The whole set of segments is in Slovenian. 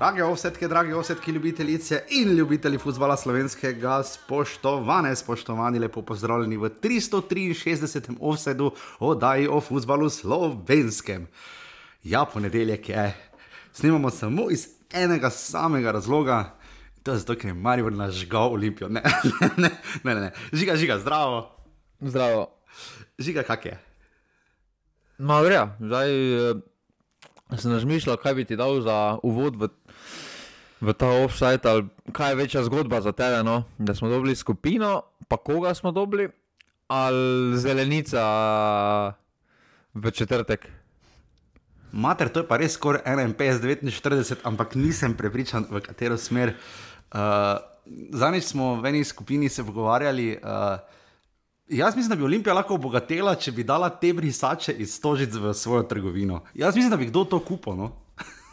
Drage ovsetke, drage ovsetke, ljubitelice in ljubitelji futbola slovenskega, spoštovane, spoštovani, lepo pozdravljeni v 363. ovsedu oddaji o futbalu slovenskem. Ja, ponedeljek je, snimamo samo iz enega samega razloga, to je zato, ker je Marijo nažgal Olimpijo. Ne, ne, ne, ne, ne, žiga, žiga, zdravo. Zdravo. Žiga, kak je? Malo je, zdaj eh, sem razmišljal, kaj bi ti dal za uvod v, v ta offside, ali kaj je večja zgodba za tebe, no? da smo dobili skupino, pa koga smo dobili, ali zelenica v četrtek. Mater, to je pa res skoraj 51-49, ampak nisem prepričan, v katero smer. Uh, Zadnjič smo v eni skupini se pogovarjali. Uh, jaz mislim, da bi Olimpija lahko obogatela, če bi dala te brisače iz stožic v svojo trgovino. Jaz mislim, da bi kdo to kupil. No?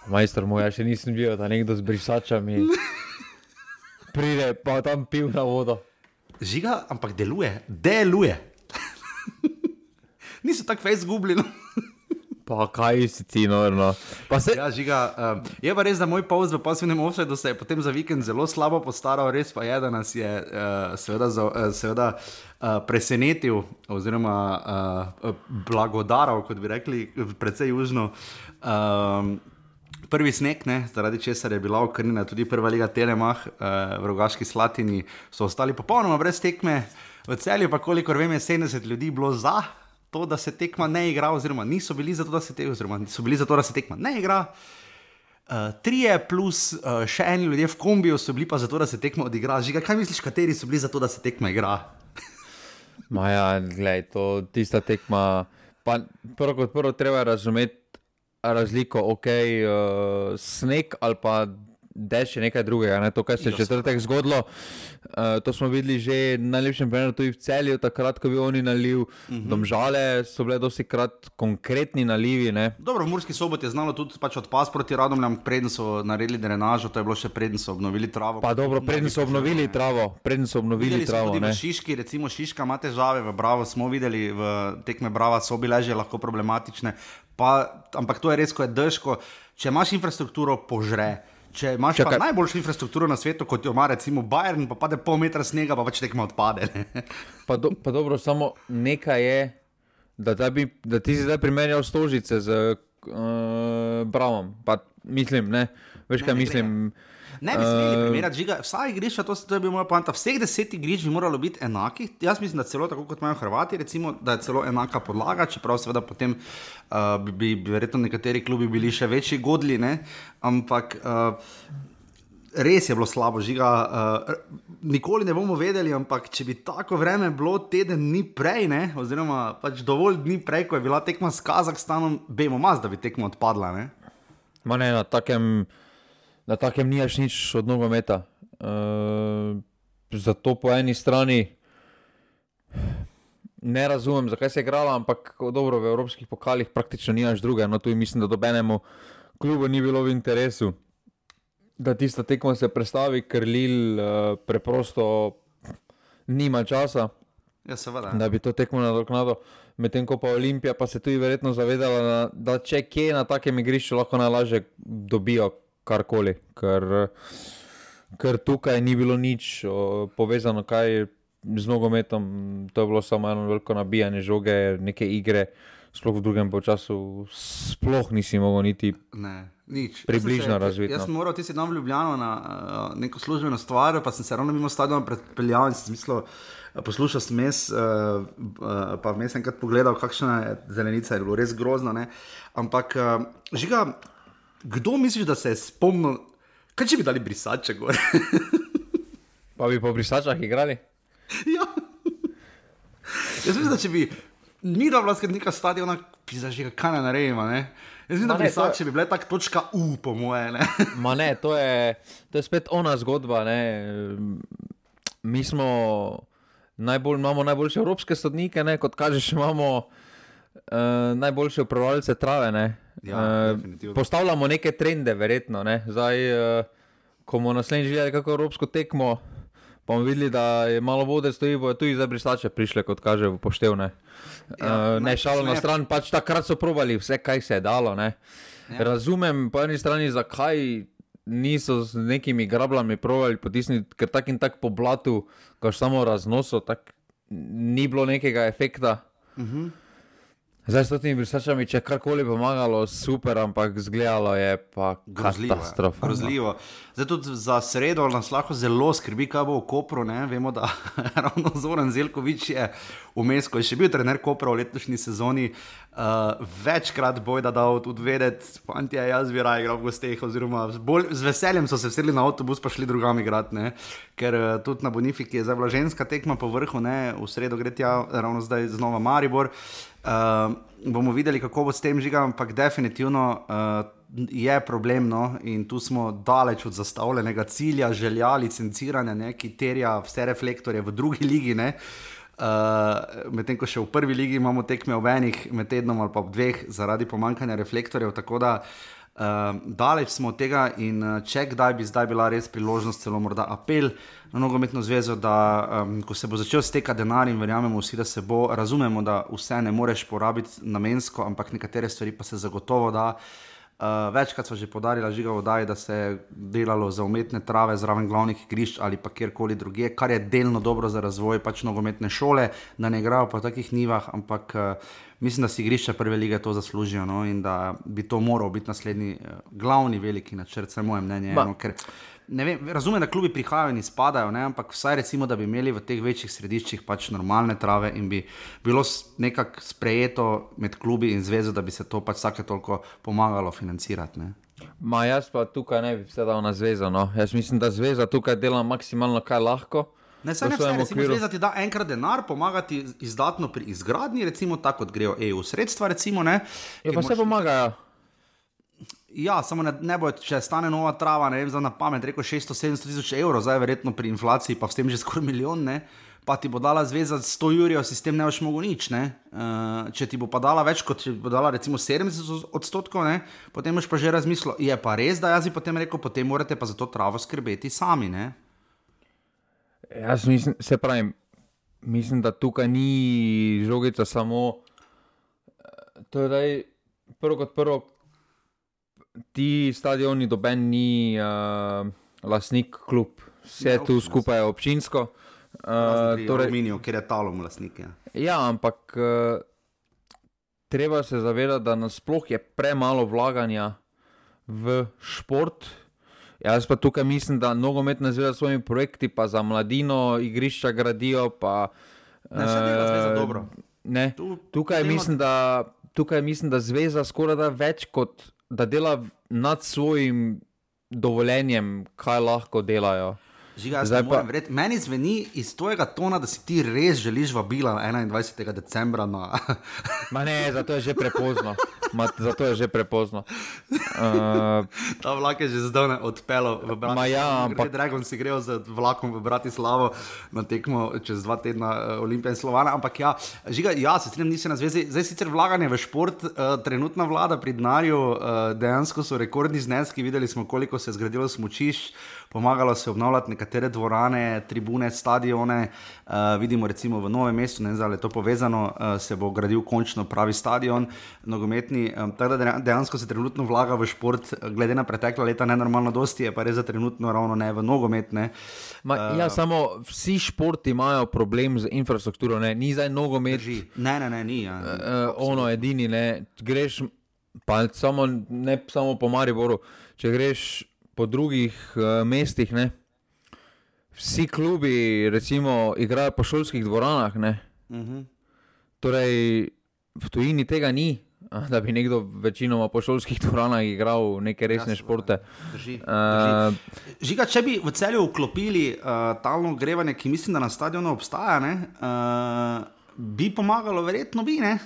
Majster moj, ja še nisem bil, da nekdo z brisačami pride, pa tam pil na vodo. Žiga, ampak deluje, deluje. Niso tako fez zgubljeni. Pa kaj si ti, norno. Pa se, Ja, žiga, um, je pa res, da moj pauz v pasivnem offsetu se je potem za vikend zelo slabo postaral, res pa je, da nas je uh, seveda, za, uh, seveda uh, presenetil, oziroma uh, blagodaral, kot bi rekli, precej južno. Um, Prvi sneg, ne, zaradi česar je bila okrnjena tudi prva liga Telemah uh, v Rogaški Slatini, so ostali popolnoma brez tekme. V celju pa, kolikor vem, je 70 ljudi bilo za to, da se tekma ne igra, oziroma niso bili za to, da se, te, oziroma bili za to, da se tekma ne igra. Uh, trije plus uh, še eni ljudje v kombiju so bili pa za to, da se tekma odigra. Žiga, kaj misliš, kateri so bili za to, da se tekma igra? Maja, gledaj, to tista tekma. Pa prvo kot prvo treba je razumeti razliko, ok, uh, sneg ali pa dež je nekaj drugega. Ne? To, kar se je četrtek zgodilo, uh, to smo videli že na najlepšem primeru tudi v celju, takrat, ko bi oni naliv. Uh -huh. Domžale so bile dosti krat konkretni nalivi. Ne? Dobro, v Murski sobot je znalo tudi pač odpas proti Radomljam, preden so naredili drenažo, to je bilo še preden so obnovili travo. Pa dobro, preden so obnovili travo, preden so obnovili Videli travo. tudi Ne? v Šiški, recimo Šiška ima težave, v Bravo smo videli, v tekme Brava so bile že lahko problematične. Pa, ampak to je res, ko je držko. Če imaš infrastrukturo, požre. Če imaš Čakaj. Najboljšo infrastrukturo na svetu, kot jo ima recimo Bayern, pa pade pol metra snega, pa pač tekma odpade. Ne? Pa, do, pa dobro, samo nekaj je, da, da, bi, da ti si zdaj primerjal stožice z uh, Bravom. Pa mislim, ne, veš kaj ne mislim. Ne bi smeli Eh, primerjati, žiga, vsa igrišča, to, to je bil moj point. Vseh deset igrišč bi moralo biti enakih. Jaz mislim, da celo tako kot imajo Hrvati, recimo, da je celo enaka podlaga, čeprav seveda potem uh, bi, bi, bi verjetno nekateri klubi bili še večji godli, ne? ampak. Uh, Res je bilo slabo, žiga. Uh, nikoli ne bomo vedeli, ampak če bi tako vreme bilo teden dni prej, ne, oziroma pač dovolj dni prej, ko je bila tekma s Kazahstanom, vemo, mas, da bi tekma odpadla. Ne? Ma ne, na takem, na takem nimaš nič od nogometa. Uh, zato po eni strani ne razumem, zakaj se je igrala, ampak dobro, v evropskih pokalih praktično nimaš druge. No, tu mislim, da dobenemu klubu ni bilo v interesu, da tista tekma se prestavi, ker Lil uh, preprosto nima časa Ja, seveda. da bi to tekmo nadoknadil. Medtem ko pa Olimpija pa se tudi verjetno zavedala, da, da če kje na takem igrišču lahko najlažje dobijo karkoli, ker, ker tukaj ni bilo nič o, povezano kaj z nogometom, to je bilo samo eno veliko nabijanje žoge, neke igre. Sploh v drugem času, sploh nisi mogel niti. Ne, nič. Približno Jaz sem se- razvit, Jaz no. sem moral ti si dan v Ljubljano na uh, neko službeno stvar, pa sem se ravno mimo stadiona prepeljal in sem mislil, uh, poslušal sem mes, uh, uh, pa vmes enkrat pogledal, kakšna je zelenica, je bilo res grozno. Ne? Ampak, uh, žiga, kdo misliš, da se je spomnil, kaj če bi dali brisače gor? Pa bi po brisačah igrali? ja. Jaz mislim, da če bi mi da vlaska neka stadiona, bi zažiga, kaj ne naredimo. Ne? Jaz mislim, Ma da ne, to je- brisače bi bile tako točka U, po moje. Ne? Ma ne, to je, to je spet ona zgodba. Ne. Mi smo najbolj, imamo najboljše evropske sodnike, ne. kot kažeš, imamo uh, najboljše upravljalce trave. Ne. Ja, definitivno. postavljamo neke trende, verjetno. Ne. Zdaj, uh, ko bomo naslednjič videli kako evropsko tekmo. Bomo videli, da je malo vode, stoji, bojo tudi zdaj brisače prišle, kot kaže poštevne. Ja, uh, ne šalo na stran, pač takrat so provali vse, kaj se je dalo. Ne. Ja. Razumem po eni strani, zakaj niso z nekimi grablami provali potisniti, ker tak in tak po blatu, ko samo raznoso, tak ni bilo nekega efekta. Uh -huh. Zdaj s temi brisačami, če karkoli pomagalo, super, ampak zgledalo je pa katastrofa. No. Grozljivo. Zdaj tudi za sredo nas lahko zelo skrbi, kaj bo v Kopru. Ne? Vemo, da ravno Zoran Zelkovič je vmes, ko je še bil trener Kopra v letošnji sezoni, uh, večkrat boj da dal tudi vedeti, fanti, jaz bi raje igral v gosteh, oziroma bolj, z veseljem so se vsedli na avtobus, pa šli drugami grad, ne? ker uh, tudi na Bonifiki je zdaj bila ženska tekma po vrhu, ne? v sredo gre tja, ravno zdaj znova Maribor. Uh, bomo videli, kako bo s tem žigam, ampak definitivno uh, je problemno in tu smo daleč od zastavljenega cilja, želja, licenciranja, ne, ki terja vse reflektorje v drugi ligi. Uh, Medtem ko še v prvi ligi imamo tekme v enih, med tednom ali pa v dveh, zaradi pomankanja reflektorjev. Tako da uh, daleč smo od tega in če kdaj bi zdaj bila res priložnost, celo morda apel na nogometno zvezo, da um, ko se bo začel stekati denar in verjamemo vsi, da se bo, razumemo, da vse ne moreš porabiti namensko, ampak nekatere stvari pa se zagotovo da. Uh, večkrat smo že podarili, žiga vodaj, da se je delalo za umetne trave zraven glavnih igrišč ali pa kjerkoli drugje, kar je delno dobro za razvoj pač nogometne šole, da ne igrajo po takih nivah, ampak uh, mislim, da si igrišča prve lige to zaslužijo no, in da bi to moral biti naslednji uh, glavni veliki načrt, vse moje mnenje. Eno, ker, Vem, razumem, da klubi prihajajo in izpadajo, ne? ampak vsaj recimo, da bi imeli v teh večjih središčih pač normalne trave in bi bilo nekako sprejeto med klubi in zvezo, da bi se to pač vsake toliko pomagalo financirati. Ne? Ma jaz pa tukaj ne bi vse dal na zvezo. No. Jaz mislim, da zveza tukaj dela maksimalno, kaj lahko. Ne, se ne smemo zvezati, da enkrat denar pomagati izdatno pri izgradnji, recimo tako, kot grejo EU sredstva. Recimo, ne, ja, pa se moč... pomagajo. Ja, samo ne, ne bo, če stane nova trava, ne vem, za na pamet, reko 600-700 tisoč evrov, zdaj verjetno pri inflaciji, pa s tem že skoraj milijon, ne, pa ti bo dala zveza 100 jurjev, sistem ne boš mogel nič. Uh, če ti bo pa dala več, kot bo dala recimo 70 odstotkov, ne, potem boš pa že razmislil, je pa res, da jaz bi potem rekel, potem morate pa za to travo skrbeti sami. Ne. Jaz mislim, se pravi, mislim, da tukaj ni žogica samo. Torej, prvo kot prvo, ti stadioni, doben ni uh, lastnik klub, vse ne, tu skupaj je občinsko. Uh, torej, Minijo, ker je talom lastnik. Ja, ja ampak uh, treba se zavedati, da nasploh je premalo vlaganja v šport. Jaz pa tukaj mislim, da nogometne zveze s svojimi projekti, pa za mladino, igrišča gradijo. Pa, ne, vse dela zveza dobro. Ne, tukaj, mislim, da, tukaj mislim, da zveza skoraj da več kot da dela nad svojim dovoljenjem, kaj lahko delajo. Žiga, pa... vred, meni zveni iz tvojega tona, da si ti res želiš vabila 21. decembra. Na... ne, zato je že prepozno. Ma, zato je že prepozno. Uh, Ta vlak je že zdaj odpeljal v Bratislavo. Ja, ampak Dragon si grejo z vlakom v Bratislavo na tekmo čez dva tedna uh, Olimpije in Slovana. Ampak ja, žiga, ja se strinjam, nisi na zvezi. Zdaj sicer vlaganje v šport, uh, trenutna vlada pri denarju, uh, dejansko so rekordni zneski. Videli smo, koliko se je zgradilo smočišč pomagalo se obnavljati nekatere dvorane, tribune, stadione. Uh, vidimo, recimo v Novem mestu, ne vem, ali je to povezano, uh, se bo gradil končno pravi stadion, nogometni. Um, tako da dejansko se trenutno vlaga v šport, glede na pretekla leta, ne normalno dosti, je pa res za trenutno ravno ne v nogometne. Ma, uh, ja, samo vsi športi imajo problem z infrastrukturo, ne? ni zdaj nogomet. Ne, ne, ne, ni. Ja. Uh, ono edini, ne greš. Pa samo, ne samo po Mariboru, če greš po drugih uh, mestih. Ne? Vsi klubi, recimo, igrajo po šolskih dvoranah. Uh mhm. -huh. Torej, v tujini tega ni, da bi nekdo večinoma po šolskih dvoranah igral neke resne Jasno, športe. Drži, drži. Uh, Žiga, če bi v celju vklopili uh, talno grevanje, ki mislim, da na stadionu obstaja, ne, uh, bi pomagalo, verjetno bi. Ne?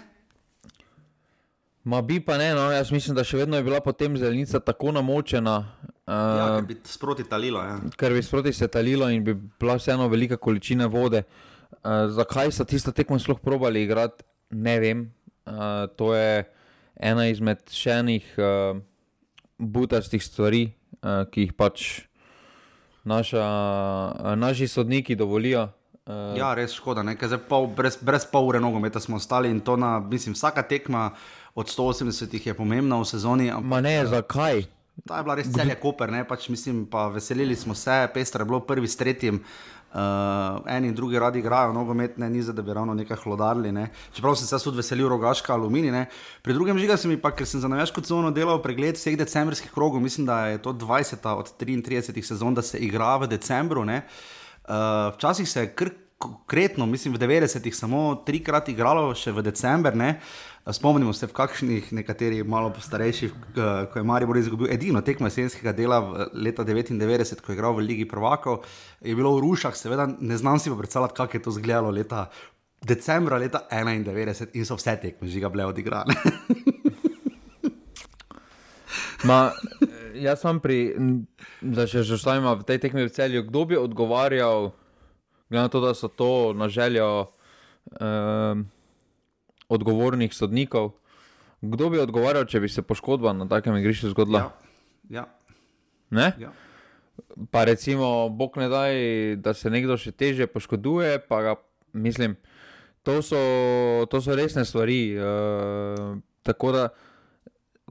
Ma bi pa ne, no, jaz mislim, da še vedno je bila potem zelenica tako namočena. Uh, ja, ker bi sproti talilo. Ja. Ker bi sproti se talilo in bi bila vseeno velika količina vode. Uh, zakaj so tisto tekmo sploh probali igrati, ne vem. Uh, to je ena izmed še enih uh, butastih stvari, uh, ki jih pač naša, uh, naši sodniki dovolijo. Uh, ja, res škoda, ker pol, brez, brez pol ure nogometa smo ostali in to na, mislim, vsaka tekma od 180 je pomembna v sezoni. Ampak, ne, zakaj? Ta je bila res celje koper, ne pač mislim, pa veselili smo se, pestra je bilo prvi s tretjim. Uh, eni in drugi radi igrajo nogometne, ni za da bi ravno nekaj hlodarili. Ne. Čeprav sem se tudi veselil rogaška aluminij. Ne. Pri drugem žiga sem pa, ker sem za kot zono delal pregled vseh decembrskih krogov, mislim, da je to 20 od 33 sezon, da se igra v decembru. Uh, včasih se je kar konkretno, mislim, v 90-ih samo trikrat igralo, še v decembru. Spomnimo se, v kakšnih nekateri malo starejših, ko je Marijo izgubil edino tekmo jesenskega dela leta 99, ko je igral v Ligi Prvakov, je bilo v Rušah, seveda ne znam si predstavljati, kako je to izgledalo leta decembra leta 91 in so vse tekme žiga bile odigrane. Ma, jaz sem pri, da še že ostajamo v tej tekmi v celju, kdo bi odgovarjal, glede na to, da so to na željo. Um, odgovornih sodnikov. Kdo bi odgovarjal, če bi se poškodba na takem igrišču zgodila? Ja. Ja. ja. Pa recimo, bog ne daj, da se nekdo še teže poškoduje. Ga, mislim, to so, to so resne stvari. Uh, tako da,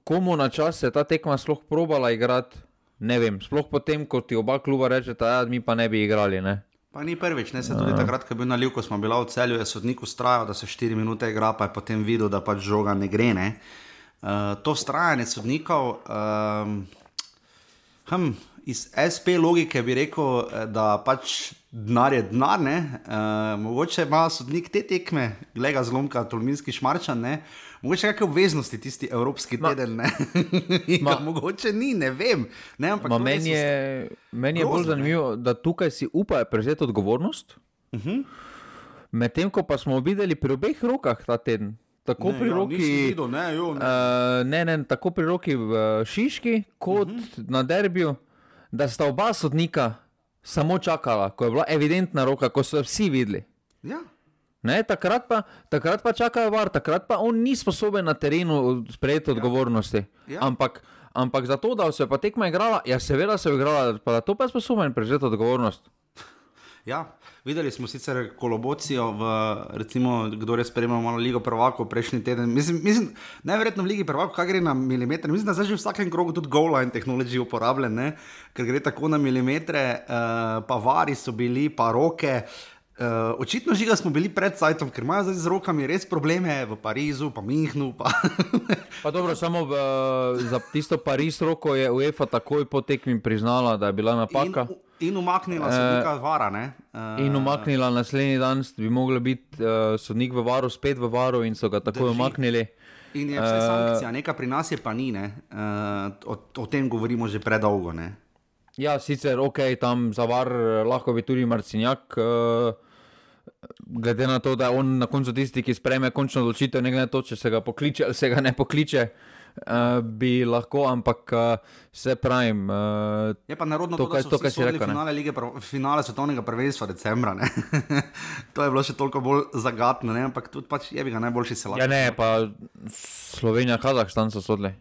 komu na čas se ta tekma sploh probala igrati, ne vem. Sploh potem, ko ti oba kluba rečeta, da ja, mi pa ne bi igrali. Ne? Pa ni prvič, ne se tudi takrat, ko je bil na Livku, smo bili v celju, je sodnik ustrajal, da se 4 minute igra, pa je potem videl, da pač žoga ne gre. Ne? Uh, to ustrajanje sodnikov, um, hm, iz SP logike bi rekel, eh, da pač denar je denar, uh, mogoče ima sodnik te tekme, glega zlomka, tolminski šmarčan. Ne? Mogoče kakšne obveznosti tisti evropski teden, ne? Ma, mogoče ni, ne vem. Ne, ma, meni je, meni je bolj zanimivo, da tukaj si upajo prevzeti odgovornost. Uh -huh. Medtem ko pa smo videli pri obeh rokah ta teden. Tako ne, pri ja, roki, videl, ne, jo, ne. Uh, ne, ne, tako pri roki v Šiški, kot uh -huh. na derbiju, da sta oba sodnika samo čakala, ko je bila evidentna roka, ko so vsi videli. Ja. Ne, takrat, pa, takrat pa čakajo var, takrat pa on ni sposoben na terenu sprejeti ja. odgovornosti. Ja. Ampak, ampak za to, da se je pa tekma igrala, ja, seveda se je igrala, pa da to pa je sposoben prevzeti odgovornost. Ja, videli smo sicer kolobocijo, v, recimo, kdo je spremljal malo Ligo Prvako prejšnji teden. Mislim, mislim najverjetno v Ligi Prvako, kaj gre na milimetre. Mislim, da zdaj že v vsakem krogu tudi gola in tehnologija uporabljen, ker gre tako na milimetre, uh, pa vari so bili, pa roke. Uh, Uh, očitno žiga smo bili pred Cajtom, ker imajo zdaj z rokami res probleme v Parizu, pa Mihnu. Pa. pa dobro, samo v, za tisto Pariz roko je UEFA takoj po tekmi priznala, da je bila napaka. In, in umaknila se nekaj uh, vara. Ne? Uh, in umaknila naslednji dan, bi mogla biti uh, sodnik v varu, spet v varu, in so ga takoj drži. umaknili. In je vse sankcija, nekaj pri nas je pa ni, uh, o, o tem govorimo že predolgo. Ne? Ja, sicer ok, tam za var lahko bi tudi Marcinjak. Uh, glede na to, da je on na koncu tisti, ki sprejme končno odločitev, ne glede na to, če se ga pokliče ali se ga ne pokliče. Uh, bi lahko, ampak uh, se pravim. Uh, je pa narodno to, kar si rekel. Finale, lige, finale svetovnega prvenstva decembra. to je bilo še toliko bolj zagatno, ne? ampak tudi pač je bi ga najboljši selak. Ja, ne, pa Slovenija, Kazahstan so sodli.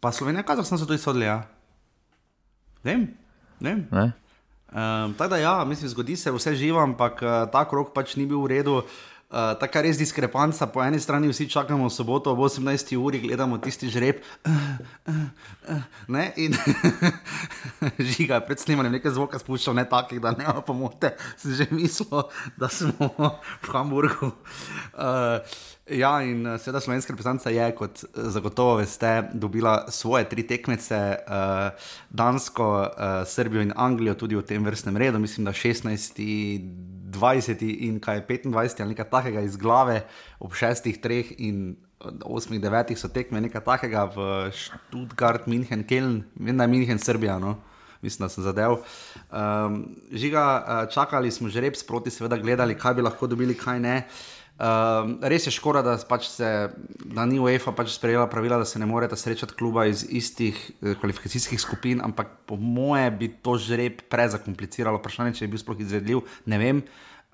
Pa Slovenija, Kazahstan so tudi sodli, ja. Vem, vem. Ne? Um, tako da, ja, mislim, zgodi se vse živo, ampak uh, ta krok pač ni bil v redu. Uh, Tako je res diskrepanca. Po eni strani vsi čakamo soboto ob 18. uri, gledamo tisti žreb. Uh, uh, uh, in žiga, pred snemanjem nekaj zvoka spuščal, ne takih, da ne pomote. Sem že mislil, da smo v Hamburgu. Uh, Ja, in eh, seveda slovenska reprezentanca je, kot eh, zagotovo veste, dobila svoje tri tekmece, uh, Dansko, uh, Srbijo in Anglijo, tudi v tem vrstnem redu, mislim, da 16, 20 in kaj 25 ali nekaj takega iz glave, ob 6, 3 in 8, 9 so tekme, nekaj takega v Stuttgart, München, Keln, vem, da je München, Srbija. No? Mislim, da sem zadev. Um, žiga, čakali smo že rep sproti, seveda gledali, kaj bi lahko dobili, kaj ne. Uh, Uh, res je škoda, da, pač se, da ni UEFA pač sprejela pravila, da se ne morete srečati kluba iz istih eh, kvalifikacijskih skupin, ampak po moje bi to žreb prezakompliciralo. Vprašanje, če je bil sploh izvedljiv, ne vem.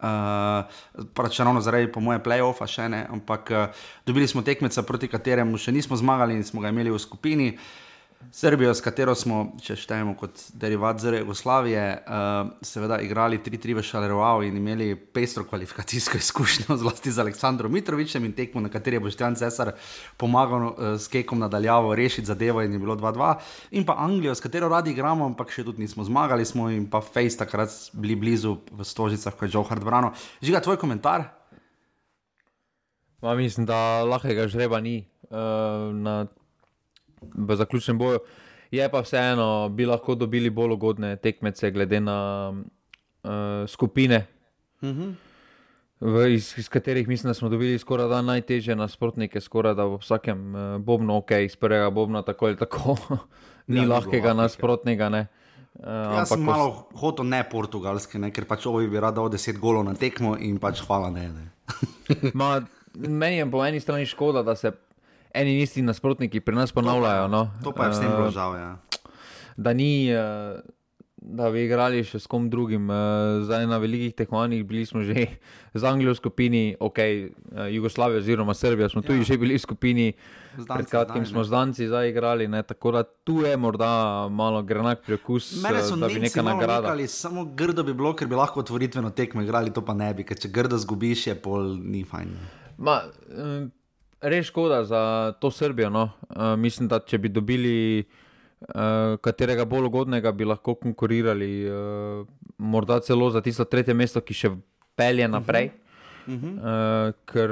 Uh, pač ravno zaradi, po moje, playoffa še ne, ampak uh, dobili smo tekmeca, proti kateremu še nismo zmagali in smo ga imeli v skupini. Srbijo, s katero smo, če štejemo kot derivat zre Jugoslavije, uh, seveda igrali 3-3 v Šalerovau in imeli pestro kvalifikacijsko izkušnjo, zlasti z Aleksandrom Mitrovičem in tekmo, na kateri je Boštjan Cesar pomagal uh, s Kekom nadaljavo rešiti zadevo in je bilo 2-2. In pa Anglijo, s katero radi igramo, ampak še tudi nismo zmagali, smo in pa Face takrat bili blizu v Stožicah, kot je Joe Hardbrano. Žiga, tvoj komentar? Ma, mislim, da lahkega žreba ni. Uh, na v zaključnem boju. Je pa vseeno, bi lahko dobili bolj ugodne tekmece, glede na uh, skupine, uh mhm. -huh. v, iz, iz katerih mislim, da smo dobili skoraj da najtežje nasprotnike, skoraj da v vsakem uh, bobnu, ok, iz prvega bobna, tako ali tako, ni ja, lahkega nasprotnega. Ne. Uh, Jaz sem malo hotel ne portugalske, ne, ker pač ovi bi rad dal 10 golov na tekmo in pač hvala ne. ne. Ma, meni je po eni strani škoda, da se eni in isti nasprotniki pri nas ponavljajo. No. To pa je vsem uh, žal. Ja. Da ni, uh, da bi igrali še s kom drugim. Uh, zdaj na velikih tekmovanjih bili smo že z Anglijo v skupini, ok, uh, Jugoslavija oziroma Srbija, smo tudi ja. že bili v skupini. Pred kratkim smo z Danci zdaj igrali, ne, tako da tu je morda malo grenak prekus, da bi nekaj nagrada. Samo grdo bi bilo, ker bi lahko otvoritveno tekmo igrali, to pa ne bi, ker če grdo zgubiš, je pol ni fajn. Ma, um, res škoda za to Srbijo. No. Uh, mislim, da če bi dobili uh, katerega bolj ugodnega, bi lahko konkurirali, uh, morda celo za tisto tretje mesto, ki še pelje naprej. Uh -huh. uh, ker,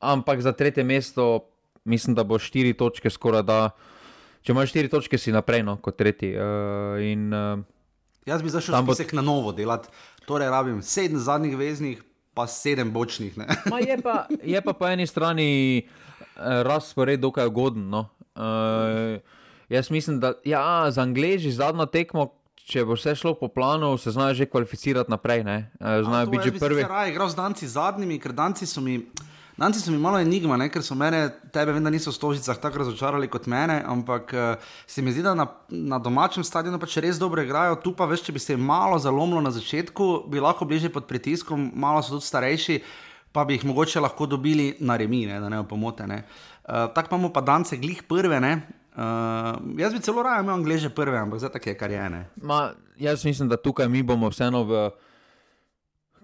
ampak za tretje mesto, mislim, da bo štiri točke skoraj da. Če imaš štiri točke, si naprej, no, kot tretji. Uh, in, uh, Jaz bi zašel bo... na novo delati. Torej, rabim sedem zadnjih veznih, pa sedem bočnih. je, pa, je pa po eni strani eh, razpored dokaj ugoden. No. Uh, jaz mislim, da ja, za Angliži zadnjo tekmo. Če bo vse šlo po planu, se znajo že kvalificirati naprej. Eh, znajo biti že prvi. Raje igrajo z danci zadnjimi, ker danci so mi. Nanci so mi malo enigma, ne? ker so mene, tebe, da niso v stožicah tako razočarali kot mene, ampak uh, se mi zdi, da na, na domačem stadionu pač res dobro igrajo. Tu pa veš, če bi se jim malo zalomilo na začetku, bi lahko bližje pod pritiskom, malo so tudi starejši, pa bi jih mogoče lahko dobili na remi, ne? da ne pomote. Uh, tako imamo pa dance glih prve. Uh, jaz bi celo raje imel angleže prve, ampak zdaj tako je, kar je ene. Jaz mislim, da tukaj mi bomo vseeno v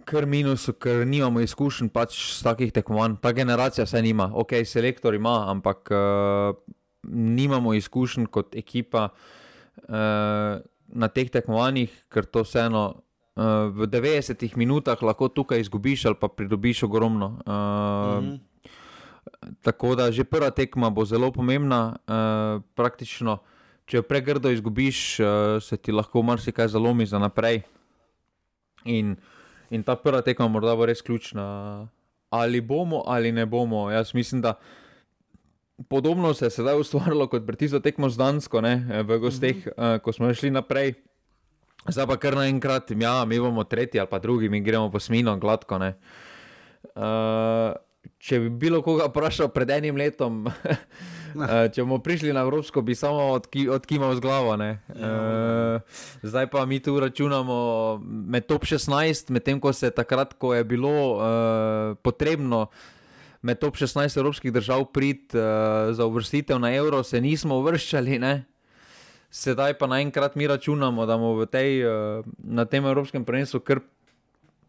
kar minus, ker nimamo izkušenj pač z takih tekmovanj. Ta generacija se nima, ok, selektor ima, ampak uh, nimamo izkušenj kot ekipa uh, na teh tekmovanjih, ker to vseeno. Uh, v 90 minutah lahko tukaj izgubiš ali pa pridobiš ogromno. Uh, mm -hmm. Tako da že prva tekma bo zelo pomembna. Uh, praktično, če jo pregrdo izgubiš, uh, se ti lahko marsikaj zalomi za naprej. In uh, In ta prva tekma morda bo res ključna. Ali bomo ali ne bomo. Jaz mislim, da podobno se je sedaj ustvarilo kot pri tisto tekmo z Dansko, ne, v gosteh, mm -hmm. uh, ko smo šli naprej. Zdaj pa kar naenkrat, ja, mi bomo tretji ali pa drugi, mi gremo po smino, gladko. Uh, če bi bilo koga vprašal pred enim letom, uh, če bomo prišli na Evropsko, bi samo odki, odkimal z glavo. Uh, zdaj pa mi tu računamo med top 16, medtem ko se takrat, ko je bilo uh, potrebno. Med top 16 evropskih držav prid uh, za uvrstitev na evro, se nismo uvrščali, ne? sedaj pa naenkrat mi računamo, da bomo uh, na tem evropskem prvenstvu kar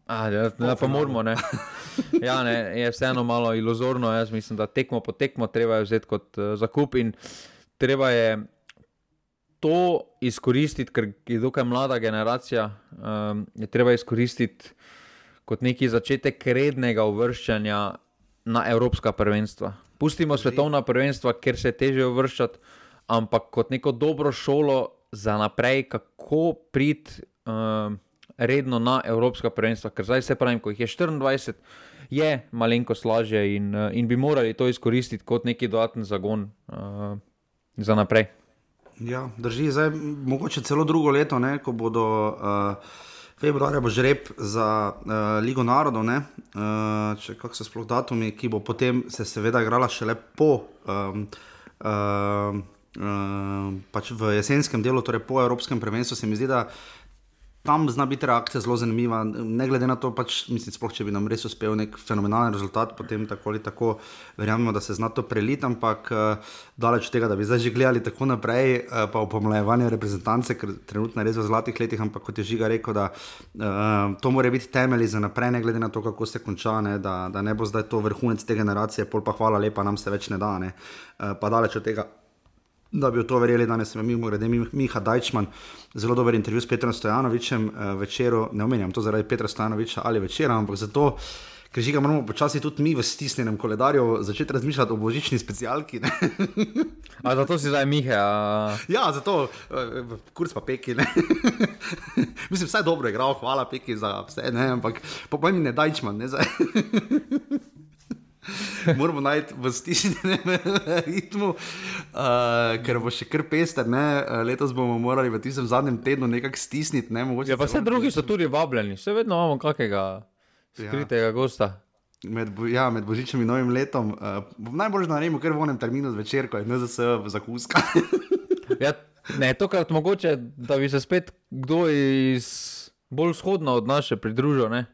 Ah, ja, da, pa moramo. Ja, ne, je vseeno malo iluzorno. Jaz mislim, da tekmo po tekmo treba vzeti kot uh, zakup in treba je to izkoristiti, ker je dokaj mlada generacija. Um, je treba izkoristiti kot neki začetek rednega uvrščanja na evropska prvenstva. Pustimo svetovna prvenstva, ker se je teže uvrščati, ampak kot neko dobro šolo za naprej, kako priti. Um, redno na Evropska prvenstva, ker zdaj se pravi, ko jih je 24, je malenkost lažje in, eh, in bi morali to izkoristiti kot neki dodatni zagon uh, za naprej. Ja, drži, zdaj mogoče celo drugo leto, ne, ko bodo. Uh, Februarja bo žreb za uh, Ligo narodov, uh, če kako so sploh datumi, ki bo potem se seveda igrala šele po, um, uh, uh, pač v jesenskem delu, torej po Evropskem prvenstvu. Se mi zdi, da tam zna biti reakcija zelo zanimiva. Ne glede na to, pač, mislim, sploh, če bi nam res uspel nek fenomenalen rezultat, potem tako ali tako verjamemo, da se zna to preliti, ampak uh, daleč od tega, da bi zdaj že gledali tako naprej, uh, pa v pomlajevanje reprezentance, ker trenutno je res v zlatih letih, ampak kot je Žiga rekel, da uh, to mora biti temelj za naprej, ne glede na to, kako se konča, ne, da, da ne bo zdaj to vrhunec te generacije, pol pa hvala lepa, nam se več ne da, ne, uh, pa daleč od tega da bi v to verjeli, danes je mimo grede Miha Dajčman, zelo dober intervju s Petrom Stojanovičem uh, večeru, ne omenjam to zaradi Petra Stojanoviča ali večera, ampak zato, ker žiga moramo počasi tudi mi v stisnjenem koledarju začeti razmišljati o božični specialki. a zato si zdaj Miha? A... Ja, zato, uh, kurc pa peki. Mislim, vse dobro je igral, hvala peki za vse, ne, ampak po mojem ne Dajčman, ne. moramo najti v stišnem ritmu, uh, ker bo še kar pester. Ne? Eh, letos bomo morali v tistem zadnjem tednu nekako stisniti. Ne? Ja, pa vse drugi so tudi vabljeni, vse vedno imamo kakega skritega ja. gosta. Med, ja, med božičem in novim letom. Uh, najbolj naredimo, ker v enem terminu zvečer, ko je NZS za kuska. ja, ne, tokrat mogoče, da bi se spet kdo iz bolj vzhodno od naše pridružil, ne?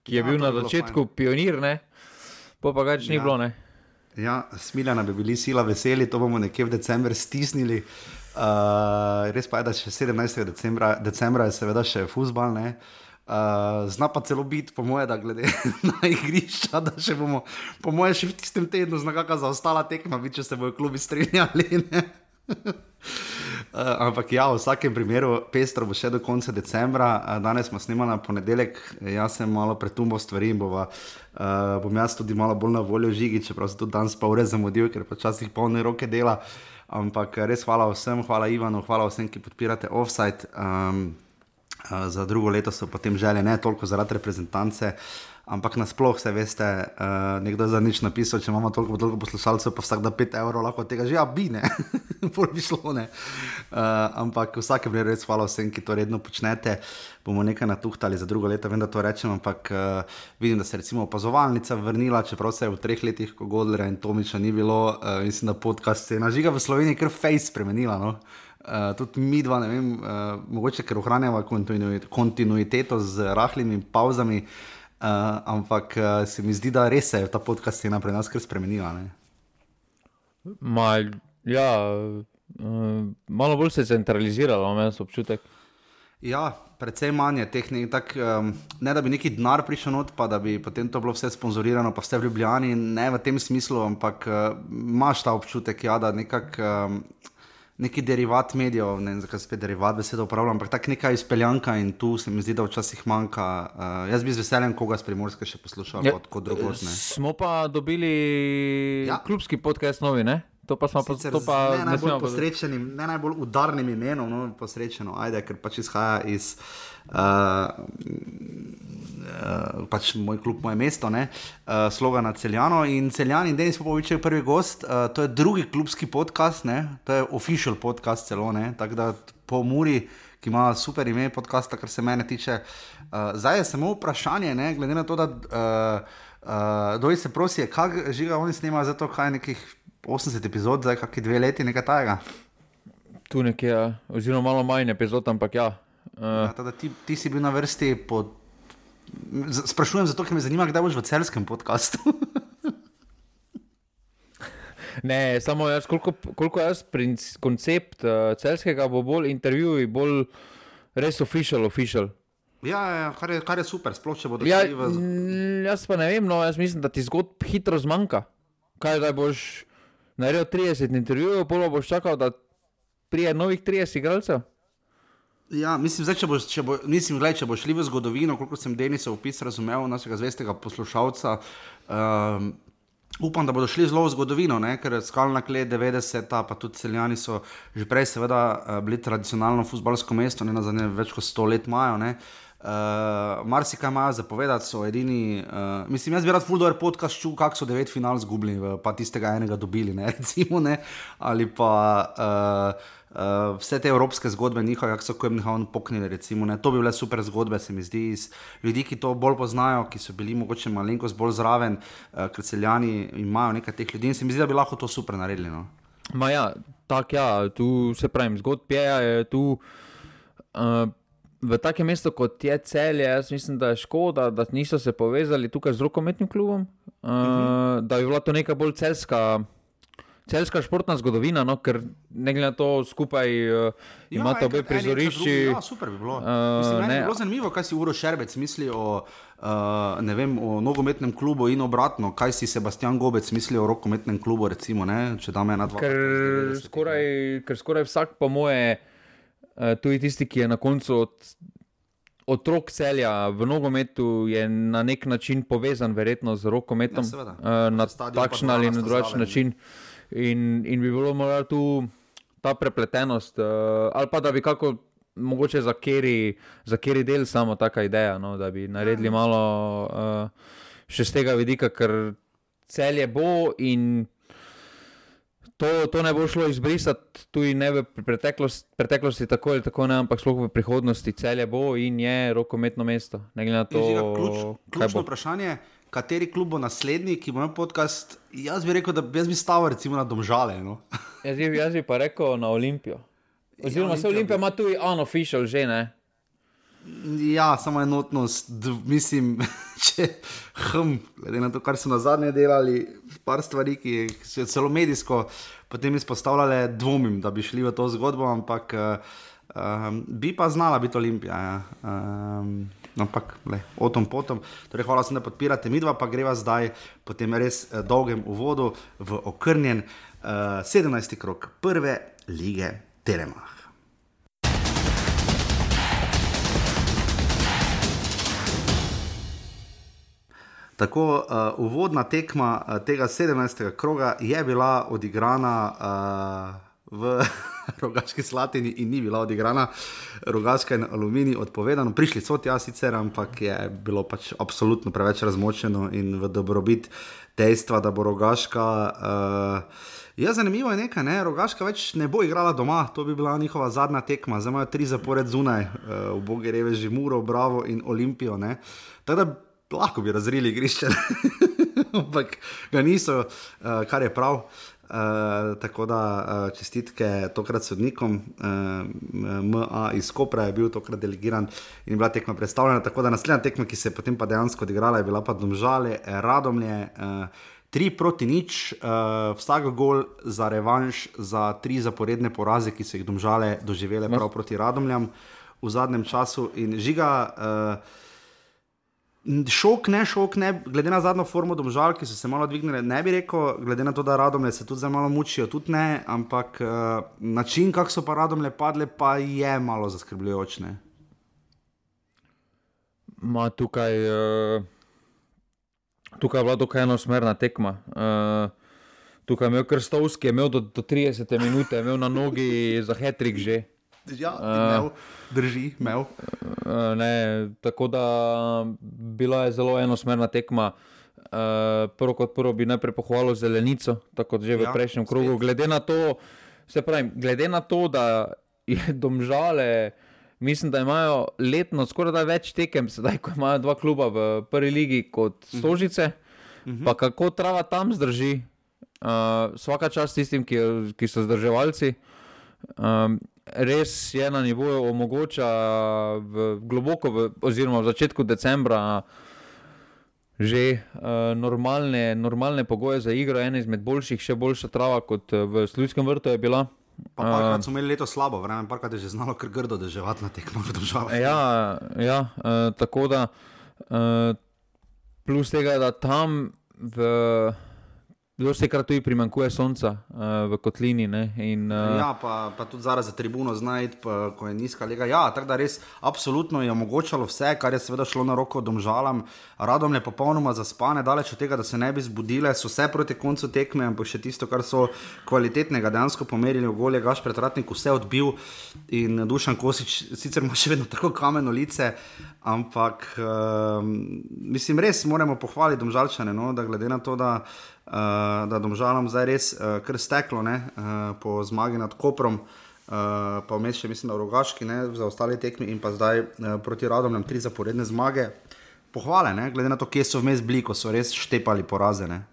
ki je ja, bil na začetku pionir. Ne? Pa pa več ni ja. bilo. Ne? Ja, smiljena bi bili sila veseli, to bomo nekje v decembru stisnili. Uh, res pa je, da še 17. decembra, decembra je seveda še fusbal. Uh, zna pa celo biti, po moje, da glede na igrišča, da še bomo, po moje, še v tistem tednu znaka za ostala tekma, bi, če se bojo klubi strinjali. Uh, ampak ja, v vsakem primeru, pestro bo še do konca decembra, uh, danes smo snimali na ponedeljek, jaz sem malo pretumbo stvari in bova, uh, bom jaz tudi malo bolj na voljo žigi, čeprav se tudi danes pa ure zamudil, ker počasih polne roke dela. Ampak res hvala vsem, hvala Ivanu, hvala vsem, ki podpirate offside. Um, uh, za drugo leto so potem želje ne toliko zaradi reprezentance. Ampak nasplošno, se veste, uh, nekdo je za nič napisal, če imamo toliko, toliko poslušalcev, pa vsak da 5 evrov, lahko tega že abine, bolj bi šlo. Uh, ampak vsake vreme res hvala vsem, ki to redno počnete. Bomo nekaj natuhtali za drugo leto, vem, da to rečem, ampak uh, vidim, da se je recimo opazovalnica vrnila, čeprav se je v treh letih, ko Godlera in Tomiča ni bilo, uh, mislim, da podcast se je na žiga v Sloveniji kar face spremenila. No? Uh, tudi mi dva, ne vem, uh, mogoče ker ohranjamo kontinuiteto z rahlimi pauzami. Uh, ampak uh, se mi zdi, da res se je ta podcast ena pri nas kar spremenila. Ma, ja, uh, malo bolj se je centraliziralo, imam občutek. Ja, predvsem manj je teh, ne, tak, um, ne da bi neki denar prišel not, pa da bi potem to bilo vse sponzorirano, pa vse v Ljubljani, ne v tem smislu, ampak uh, imaš ta občutek, ja, da nekako. Um, neki derivat medijev, ne vem, zakaj spet derivat besedo uporabljam, ampak tako neka izpeljanka in tu se mi zdi, da včasih manjka. Uh, jaz bi z veseljem koga s primorske še poslušal, ja, kot drugot. Smo pa dobili ja. klubski podcast novi, ne? To pa smo pa to pa ne najbolj posrečenim, ne najbolj udarnim imenom, no, posrečeno, ajde, ker pač izhaja iz. Uh, pač moj klub, moje mesto, ne, uh, sloga na Celjano. In Celjani, Denis Popovič je prvi gost, uh, to je drugi klubski podcast, ne, to je official podcast celo, tako da po Muri, ki ima super ime podcasta, kar se mene tiče. Uh, zdaj je samo vprašanje, ne, glede na to, da uh, uh, doj se prosi, kaj žiga oni snimajo za to, kaj nekih 80 epizod, zdaj kakšni dve leti, nekaj tajega. Tu nekje, ja. oziroma malo manj epizod, ampak ja. Uh. ja tada, ti, ti si bil na vrsti pod Sprašujem zato, ker me zanima, kdaj boš v celskem podkastu. ne, samo jaz, koliko, koliko jaz princ, koncept uh, celskega bo bolj intervjuj, bolj res official, official. Ja, ja, ja kar, je, kar je super, sploh če bodo ja, v... Jaz pa ne vem, no, jaz mislim, da ti zgodb hitro zmanjka. Kaj da boš naredil 30 intervjujev, polo boš čakal, da prije novih 30 igralcev? Ja, mislim, zdaj, če, bo, če, bo, mislim gledaj, če bo šli v zgodovino, koliko sem Denisa opis razumel, našega zvestega poslušalca. Um, upam, da bodo šli zelo v zgodovino, ne? ker skalna kled 90, pa tudi celjani so že prej, seveda, eh, bili tradicionalno futbalsko mesto, ne na zadnje več kot sto let imajo. Uh, Mar si kaj imajo zapovedati, so edini. Uh, mislim, jaz bi rad fuldoer podcast čutil, kako so devet final zgubili, pa tistega enega dobili, ne? recimo, ne? ali pa. Uh, uh, vse te evropske zgodbe, njihove, kako so Kojemnihavn poknili, recimo, ne, to bi bile super zgodbe, se mi zdi, iz ljudi, ki to bolj poznajo, ki so bili mogoče malenkost bolj zraven, uh, ker celjani imajo nekaj teh ljudi in se mi zdi, da bi lahko to super naredili. No. Ja, tako ja, tu se pravim, zgodb je, je tu. Uh, v takem mestu kot je celje, jaz mislim, da je škoda, da niso se povezali tukaj z rokometnim klubom, uh, uh -huh. da bi bila to neka bolj celska. Celska športna zgodovina, no, ker ne glede na to, skupaj uh, imate ja, obe prizorišči. Ja, super bi bilo. Uh, Mislim, ne, bilo zanimivo, kaj si Uro Šerbec misli o, uh, vem, o nogometnem klubu in obratno, kaj si Sebastian Gobec misli o rokometnem klubu. Recimo, ne, če dame ena, dva. Ker, skoraj, ker skoraj vsak, po moje. Eh, tudi tisti, ki je na koncu od otrok celja v nogometu, je na nek način povezan, verjetno z rokometom, ja, uh, na takšen ali na drugačen način. In, in bi bilo morda tu ta prepletenost, uh, ali pa da bi kako. Mogoče za keri del samo taka ideja, no, da bi naredili ja. malo uh, še z tega vidika, ker celje bo in to, to ne bo šlo izbrisati, tudi ne v preteklosti, preteklosti tako ali tako ne, ampak sploh v prihodnosti celje bo in je rokometno mesto. To, ključ, ključno vprašanje, kateri klub bo naslednji, ki bo imel podcast. Jaz bi rekel, da jaz bi stavil recimo na domžale. No? jaz, bi, jaz bi pa rekel na Olimpijo. Oziroma, ja, se Olimpija ima tudi unofficial že ne. Ja, samo enotnost, mislim, če hm, glede na to, kar so na zadnje delali, par stvari, ki so celo medijsko potem izpostavljale, dvomim, da bi šli v to zgodbo, ampak um, bi pa znala biti Olimpija. Ja. Um, ampak, le, o tom potom. Torej, hvala, da podpirate, mi dva pa greva zdaj po tem res uh, dolgem uvodu v okrnjen uh, 17. krok prve lige Telemach. Tako uh, uvodna tekma uh, tega 17. kroga je bila odigrana uh, v Rogaški Slatini in ni bila odigrana Rogaška in Aluminij odpovedano. Prišli so tja sicer, ampak je bilo pač absolutno preveč razmočeno in v dobrobit dejstva, da bo Rogaška. Uh, Ja, zanimivo je nekaj, ne? Rogaška več ne bo igrala doma, to bi bila njihova zadnja tekma, zdaj imajo tri zapored zunaj, uh, v Bogi reveži, Muro, Bravo in Olimpijo. Tako da lahko bi razrili igrišče, ampak ga niso, uh, kar je prav. Uh, tako da uh, čestitke tokrat sodnikom, uh, MA iz Kopra je bil tokrat delegiran in bila tekma predstavljena. Tako da naslednja tekma, ki se je potem pa dejansko odigrala, je bila pa domžale, radomlje. Uh, Tri proti nič, uh, vsak gol za revanš, za tri zaporedne poraze, ki so jih domžale doživele prav proti Radomljam v zadnjem času. In žiga, uh, Šok, ne šok, ne, glede na zadnjo formo domžal, ki so se malo dvignili, ne bi rekel, glede na to, da radomlje se tudi zelo malo mučijo, tudi ne, ampak uh, način, kako so pa radomlje padle, pa je malo zaskrbljujoč. Ma tukaj, uh, tukaj je bila dokaj enosmerna tekma. Uh, tukaj je imel Krstovski, je imel do, do 30 minut, je imel na nogi za hetrik že. Ja, imel, uh, drži, imel. Uh, ne, tako da bila je zelo enosmerna tekma. Uh, prvo kot prvo bi najprej pohvalil zelenico, tako kot že v ja, prejšnjem krogu. Glede na, to, pravim, glede na to, da je domžale, mislim, da imajo letno skoraj več tekem, sedaj ko imajo dva kluba v prvi ligi kot mhm. Stožice, uh -huh. pa kako trava tam zdrži. Uh, vsaka čast tistim, ki, ki so zdrževalci. Um, res je na nivoju omogoča v globoko, v, oziroma v začetku decembra, že uh, normalne, normalne pogoje za igro, ena izmed boljših, še boljša trava kot eh, v Slovenskem vrtu je bila. Pa parkrat smo imeli leto slabo, vreme, parkrat je že znalo kar grdo deževati na tekmo v državi. Ja, ja uh, tako da, uh, plus tega, da tam v. Zelo se krat tudi primankuje sonca uh, v kotlini. In, uh, ja, pa, pa tudi zaradi tribuno znajti, ko je nizka lega. Ja, tako da res absolutno je omogočalo vse, kar je seveda šlo na roko domžalam. Radom je popolnoma zaspane, daleč od tega, da se ne bi zbudile, so vse proti koncu tekme, ampak še tisto, kar so kvalitetnega dejansko pomerili v golje, gaš pretratnik vse odbil in Dušan Kosič sicer ima še vedno tako kameno lice. Ampak uh, mislim, res moramo pohvaliti domžalčane, no, da glede na to, da uh, da domžalam zdaj res uh, kar steklo ne, uh, po zmagi nad Koprom, uh, pa vmes še mislim, da Rogaški, ne, za ostale tekme in pa zdaj uh, proti Radomljam tri zaporedne zmage. Pohvale, ne, glede na to, kje so vmes bili, ko so res štepali porazene.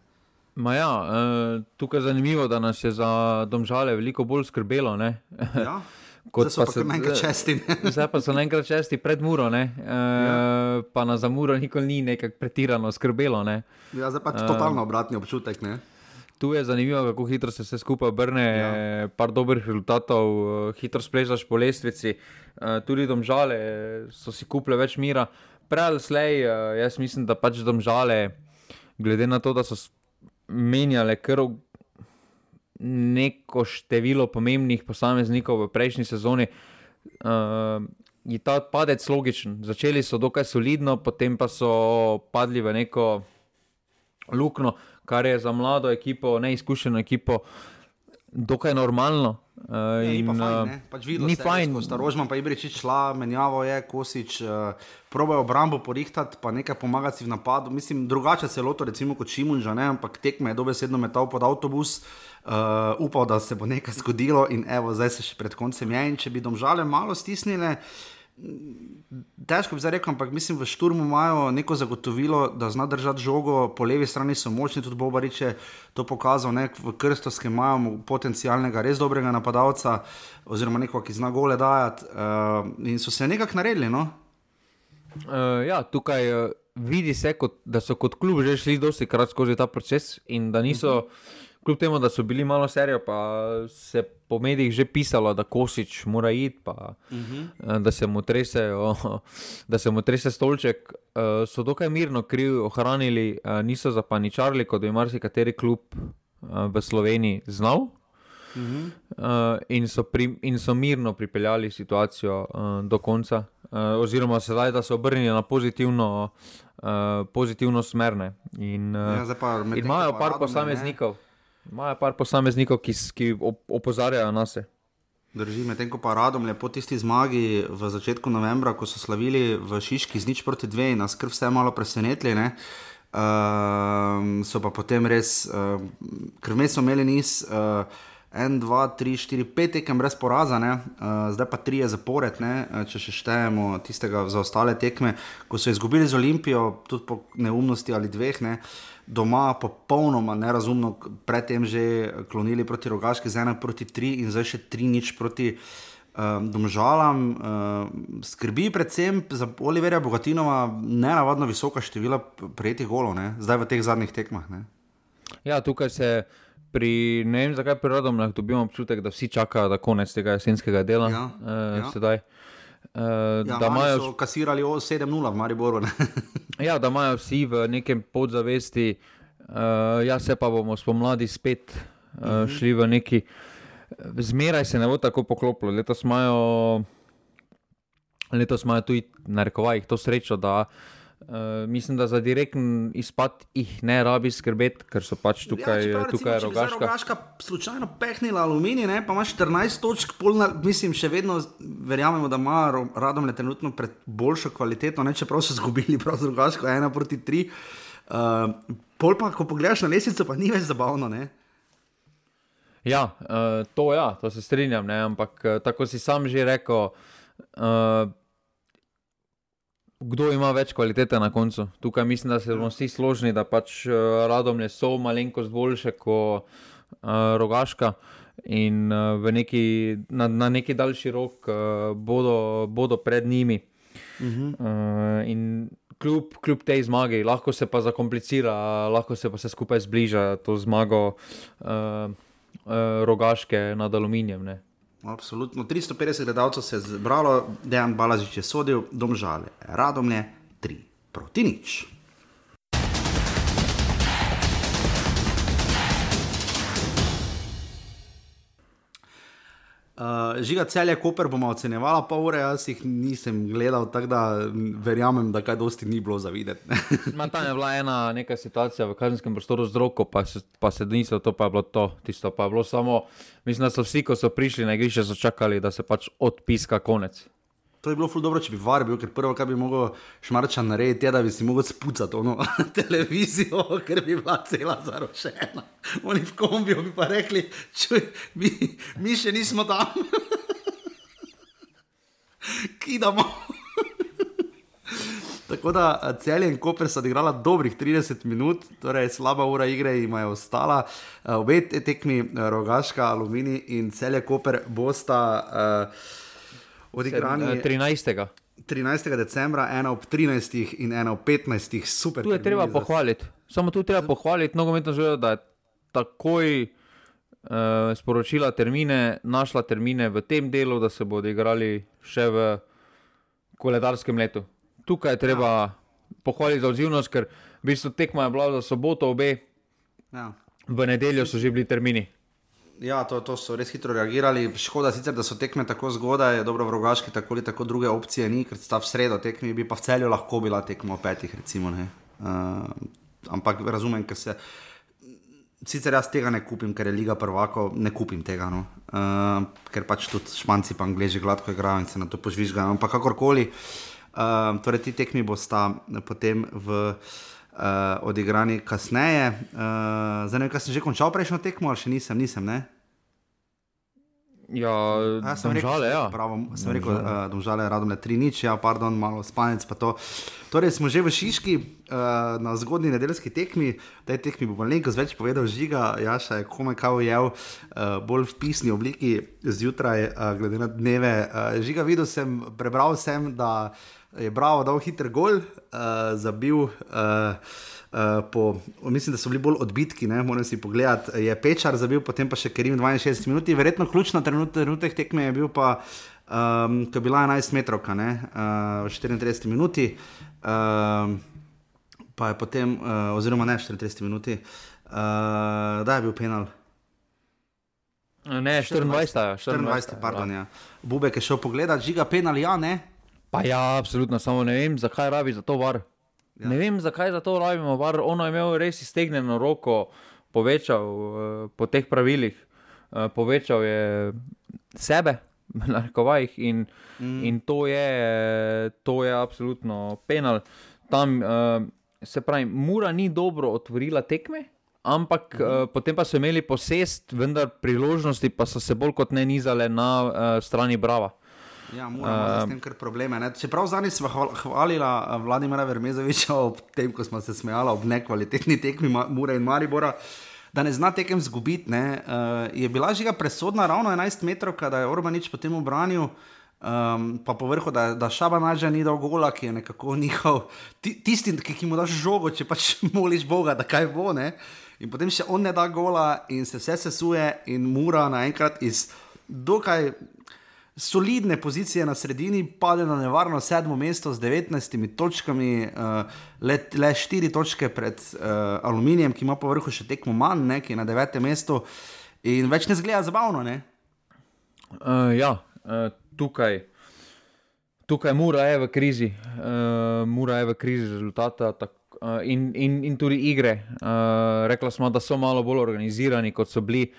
Ja, uh, tukaj je zanimivo, da nas je za domžale veliko bolj skrbelo. Ja. Kot zdaj pa so enkrat česti. zdaj pa so enkrat česti pred muro, e, ja. pa na za muro nikoli ni nekako pretirano skrbelo. Ne. Ja, zdaj pa je totalno obratni občutek. Ne. Tu je zanimivo, kako hitro se vse skupaj obrne, ja. par dobrih rezultatov, hitro spležaš po lestvici, tudi domžale so si kupile več mira. Prej ali slej, jaz mislim, da pač domžale, glede na to, da so menjale kar neko število pomembnih posameznikov v prejšnji sezoni, uh, je ta padec logičen. Začeli so dokaj solidno, potem pa so padli v neko luknjo, kar je za mlado ekipo, neizkušeno ekipo, dokaj normalno. Uh, ja, in, fajn, uh, pač ni se, fajn. Starožman pa je reči, šla, menjavo je, kosič, uh, probojajo obrambo porihtati, pa nekaj pomagati v napadu. Mislim, drugače se loto, recimo kot Šimunža, ampak tekme je dobesedno metal pod avtobus. Uh, upal, da se bo nekaj zgodilo, in evo, zdaj se še pred koncem je. In če bi domžale malo stisnile, uh, Težko bi zdaj rekel, ampak mislim, v Šturmu imajo neko zagotovilo, da zna držati žogo, po levi strani so močni, tudi Bobarič je to pokazal, ne, v Krstovskem imajo potencialnega, res dobrega napadalca, oziroma nekoga, ki zna gole dajati. Uh, in so se nekako naredili. No? Uh, ja, tukaj uh, vidi se, kot, da so kot klub že šli dosti krat skozi ta proces in da niso. Uh -huh kljub temu, da so bili malo serijo, pa se po medijih že pisalo, da Kosič mora iti, pa, uh mhm. eh, -huh. da, se trese, oh, da se mu trese stolček. Uh, so dokaj mirno kriv, ohranili, uh, niso zapaničarili, kot bi marsikateri klub uh, v Sloveniji znal. Uh -huh. uh, in, so pri, in so mirno pripeljali situacijo uh, do konca, uh, oziroma sedaj, da so obrnili na pozitivno, uh, pozitivno smer. In, uh, ja, imajo par posameznikov. Ne? Imajo par posameznikov, ki, ki opozarjajo na se. Drži, medtem ko pa radom je po tisti zmagi v začetku novembra, ko so slavili v Šiški z nič proti dve, nas kar vse malo presenetili. Uh, so pa potem res, uh, ker vmes so imeli niz. Uh, En, dva, tri, štiri, pet tekem brez poraza, uh, zdaj pa tri je zapored, ne? če še štejemo tistega za ostale tekme, ko so izgubili z Olimpijo, tudi po neumnosti ali dveh. Ne? Uh, doma popolnoma nerazumno, predtem že klonili proti rogaški, zdaj ena proti tri in zdaj še tri nič proti um, domžalam. Um, skrbi predvsem za Oliverja Bogatinova ne navadno visoka števila prejetih golov, ne? zdaj v teh zadnjih tekmah. Ne? Ja, tukaj se. Pri, ne vem, zakaj pri rodom dobimo občutek, da vsi čakajo na konec tega jesenskega dela. Ja, uh, ja. Sedaj. Uh, ja, da imajo kasirali 7-0 v Mariboru. ja, da imajo vsi v nekem podzavesti, uh, ja, se pa bomo spomladi spet uh, uh -huh. šli v neki. Zmeraj se ne bo tako poklopilo. Letos imajo, letos imajo tudi na rekovajih to srečo, da uh, Uh, mislim, da za direktni izpad jih ne rabi skrbeti, ker so pač tukaj, ja, tukaj recimo, rogaška. Rogaška slučajno pehnila aluminij, ne? pa imaš 14 točk, polna, mislim, še vedno verjamemo, da ima radom le trenutno pred boljšo kvaliteto, ne? čeprav so izgubili prav z rogaško, ena proti tri. Uh, pol pa, ko pogledaš na lesico, pa ni več zabavno. Ne? Ja, uh, to, ja, to se strinjam, ne? ampak tako si sam že rekel. Uh, kdo ima več kvalitete na koncu. Tukaj mislim, da se bomo vsi složni, da pač uh, radom je so malenkost boljše kot uh, rogaška. In uh, neki, na, na neki daljši rok uh, bodo, bodo pred njimi. Uh -huh. uh, in kljub, kljub tej zmagi, lahko se pa zakomplicira, lahko se pa vse skupaj zbliža to zmago uh, uh, rogaške nad aluminijem. Ne. Absolutno. 350 gledalcev se je zbralo, dejan Balažič je sodel, domžale, radomlje, 3 proti nič. Uh, žiga celje, Koper bomo ocenjevali, pa ure, jaz jih nisem gledal, tako da verjamem, da kaj dosti ni bilo za videti. Tam je bila ena neka situacija v kazenskem prostoru z roko, pa se, pa se niso, to pa je bilo to, tisto pa je bilo samo, mislim, da so vsi, ko so prišli na igrišče, so čakali, da se pač odpiska konec. To je bilo ful dobro, če bi var bil, ker prvo, kar bi mogel šmarča narediti, je, da bi si mogel spucati ono televizijo, ker bi bila cela zarošena. Oni v kombiju bi pa rekli, čuj, mi, mi še nismo tam. Kidamo. Tako da eh, Celje in Koper so odigrala dobrih 30 minut, torej slaba ura igre jim je ostala. Uh, obe tekmi, uh, Rogaška, Alumini in Celje Koper, bosta uh, odigrani 13. 13. decembra, ena ob 13. in ena ob 15. super. Tu je treba za... pohvaliti, samo tu je treba pohvaliti nogometno zvezo, da je takoj uh, sporočila termine, našla termine v tem delu, da se bodo igrali še v koledarskem letu. Tukaj je treba ja. pohvaliti za odzivnost, ker v bistvu tekma je bila za soboto, obe. Ja. V nedeljo so že bili termini. Ja, to, to so res hitro reagirali. Škoda sicer, da so tekme tako zgodaj, dobro v rogaški, tako ali tako druge opcije ni, ker sta v sredo tekmi, bi pa v celju lahko bila tekma o petih, recimo. Uh, ampak razumem, ker se. Sicer jaz tega ne kupim, ker je liga prvako, ne kupim tega, no. uh, ker pač tudi španci pa angliži gladko igrajo in se na to požvižgajo. Ampak kakorkoli, uh, torej ti tekmi bosta potem v. Uh, odigrani kasneje. Uh, zdaj, kaj sem že končal prejšnjo tekmo, ali še nisem, nisem. Ne? Ja, ja, sem rekel, ja. Pravo, sem rekel, da uh, je radom le tri nič, ja, pardon, malo spanec. Torej, smo že v Šiški uh, na zgodni nedeljski tekmi, tej tekmi bo nekaj več povedal, žiga, Jaša je komaj kao jev, uh, bolj v pisni obliki zjutraj, uh, glede na dneve. Uh, žiga, videl sem, prebral sem, da je Bravo dal hiter gol, uh, zabil. Uh, Uh, po, mislim, da so bili bolj odbitki, ne morem si pogledati. Je Pečar zabil, potem pa še Kerim 62 minut. Verjetno ključna trenutek tekme je bil pa, um, ko je bila 11 metrov, uh, 34 minuti, uh, pa je potem, uh, oziroma ne 34 minuti, uh, da je bil penal. Ne, 24, 24, 24 pardon, ja. Bubek je šel pogledat, žiga penal, ja, ne. Pa ja, absolutno, samo ne vem, zakaj rabi za to var. Ja. Ne vem, zakaj za to rabimo, var. ono je imel res iztegnjeno roko, povečal uh, po teh pravilih, uh, povečal je sebe, na rekovajih in, mm. in to, je, to je absolutno penal. Tam uh, se pravi, Mura ni dobro otvorila tekme. Ampak uh, potem pa so imeli posest, vendar priložnosti pa so se bolj kot ne nizale na uh, strani Brava. Ja, moramo uh, s tem kar probleme. Ne? Čeprav zadnjič smo hvalili Vladimira Vermezoviča ob tem, ko smo se smejali ob nekvalitetni tekmi Mura in Maribora. Da ne zna tekem zgubiti, uh, je bila žiga presodna ravno 11 metrov, da je Orbanič potem obranil, um, pa povrhu, da, da Šaba naža ni dal gola, ki je nekako njihov, tisti, ki, ki mu daš žogo, če pač moliš Boga, da kaj bo. Ne? In potem še on ne da gola in se vse sesuje in mura naenkrat iz dokaj solidne pozicije na sredini, pade na nevarno sedmo mesto z 19 točkami, uh, le, le 4 točke pred uh, Aluminijem, ki ima po vrhu še tekmo manj, ne, ki je na devetem mestu in več ne zgleda zabavno. Ne? Uh, ja, uh, tukaj. Tukaj mora je v krizi, uh, mora je v krizi rezultata tak, uh, in, in, in tudi igre. Uh, rekla smo, da so malo bolj organizirani, kot so bili,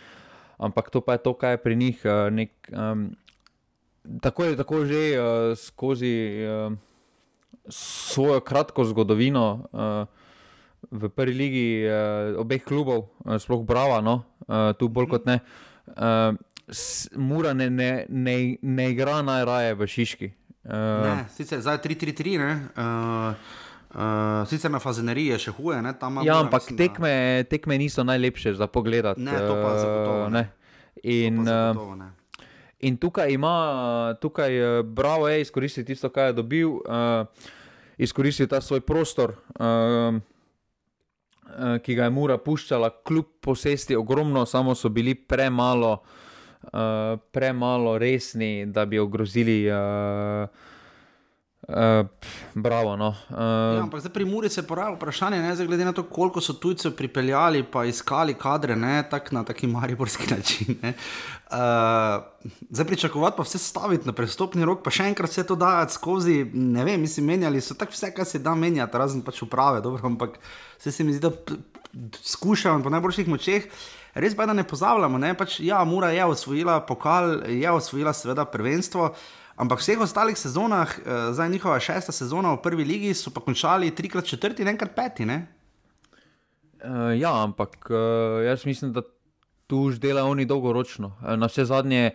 ampak to pa je to, kaj je pri njih. Uh, nek, um, tako je tako že uh, skozi uh, svojo kratko zgodovino uh, v prvi ligi uh, obeh klubov, uh, sploh Brava, no, uh, tu bolj kot ne. Uh, Mura ne, ne, ne, ne igra najraje v Šiški. Uh, ne, sicer zdaj 3-3-3, ne. Uh... Uh, sicer na fazeneriji je še huje, ne, tam ja, ampak mislim, tekme, da... tekme niso najlepše za pogled. Ne, to pa zagotovo. Ne. In, to pa zagotovo, ne. In tukaj ima, tukaj je bravo, je izkoristil tisto, kar je dobil, uh, izkoristil ta svoj prostor, uh, uh, ki ga je Mura puščala, kljub posesti ogromno, samo so bili premalo, uh, premalo resni, da bi ogrozili. Uh, Uh, bravo. No. Uh, ja, ampak zdaj pri Muri se poraja vprašanje, ne, glede na to, koliko so tujcev pripeljali, pa iskali kadre ne, tak na taki mariborski način. Uh, zdaj pričakovati pa vse staviti na prestopni rok, pa še enkrat vse to dajati skozi, ne vem, mislim, menjali so tako vse, kar se da menjati, razen pač uprave, dobro, ampak vse se mi zdi, da skušajo po najboljših močeh. Res pa je, da ne pozabljamo, ne, pač, ja, Mura je osvojila pokal, je osvojila seveda prvenstvo. Ampak v vseh ostalih sezonah, uh, zdaj njihova šesta sezona v prvi ligi, so pa končali trikrat četrti in enkrat peti. Uh, ja, ampak uh, jaz mislim, da tu už delajo oni dolgoročno. Uh, na vse zadnje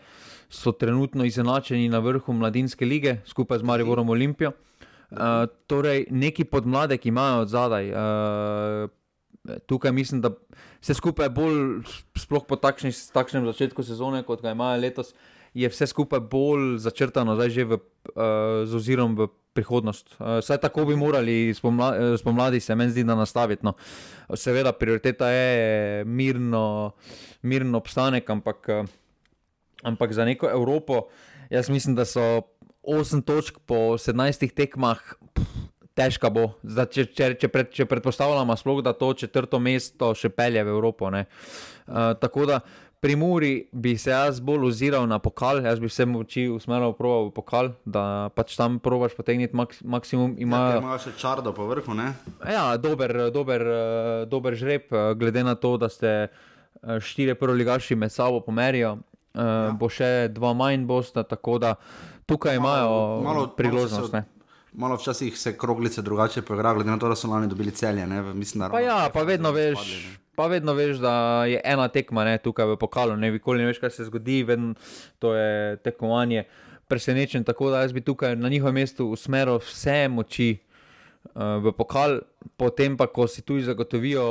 so trenutno izenačeni na vrhu mladinske lige, skupaj z Mariborom Olimpijo. Uh, torej, neki podmladek imajo od zadaj. Uh, tukaj mislim, da vse skupaj bolj, sploh po takšni, takšnem začetku sezone, kot ga imajo letos, je vse skupaj bolj začrtano, zdaj že v, uh, z ozirom v prihodnost. Uh, saj tako bi morali spomladi, spomladi se meni zdi, da nastaviti. No. Seveda, prioriteta je mirno, mirno obstanek, ampak, ampak za neko Evropo, jaz mislim, da so 8 točk po 17 tekmah. Težko bo, Zdaj, če, če, če, pred, če predpostavljamo, sploh, da to četrto mesto še pelje v Evropo. Uh, tako da pri Muri bi se jaz bolj oziral na pokal, jaz bi vse moči usmeril v pokal, da pač tam probaš potegniti mak, maksimum. Ima ja, še čardo po vrhu. Ne? Ja, dober, dober, dober žreb, glede na to, da ste štiri prvoligaši med sabo pomerijo. Uh, ja. Bo še dva manj bosta, tako da tukaj imajo malo priložnost. Malo Malo včasih se kroglice drugače poigrajo, glede na to, da so lani dobili celje. Mislim, pa ja, pa vedno, veš, pa vedno veš, da je ena tekma ne, tukaj v pokalu, ne, nikoli ne veš, kaj se zgodi, vedno to je tekmovanje. Presenečen, tako da jaz bi tukaj na njihovem mestu usmeril vse moči uh, v pokal, potem pa, ko si tu zagotovijo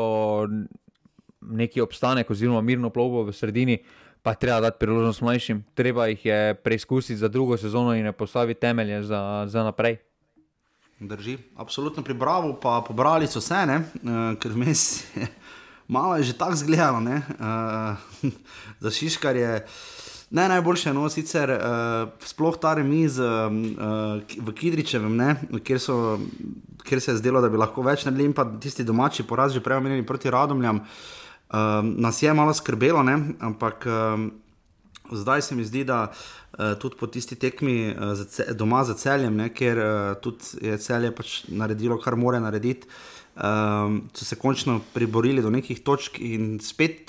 neki obstanek oziroma mirno plovbo v sredini, pa treba dati priložnost mlajšim, treba jih je preizkusiti za drugo sezono in postaviti temelje za, za naprej. Drži, absolutno pri Bravo, pa pobrali so vse, uh, ker vmes malo je že tako zgledano, uh, za Šiškar je. Ne, najboljše, no, sicer uh, sploh ta remiz uh, v Kidričevem, ne, kjer, so, kjer se je zdelo, da bi lahko več naredili, in pa tisti domači poraz, že prej omenjeni proti Radomljam, uh, nas je malo skrbelo, ne, ampak uh, zdaj se mi zdi, da uh, tudi po tisti tekmi uh, za doma za celjem, ne, ker uh, tudi je celje pač naredilo, kar more narediti. Um, so se končno priborili do nekih točk, in spet,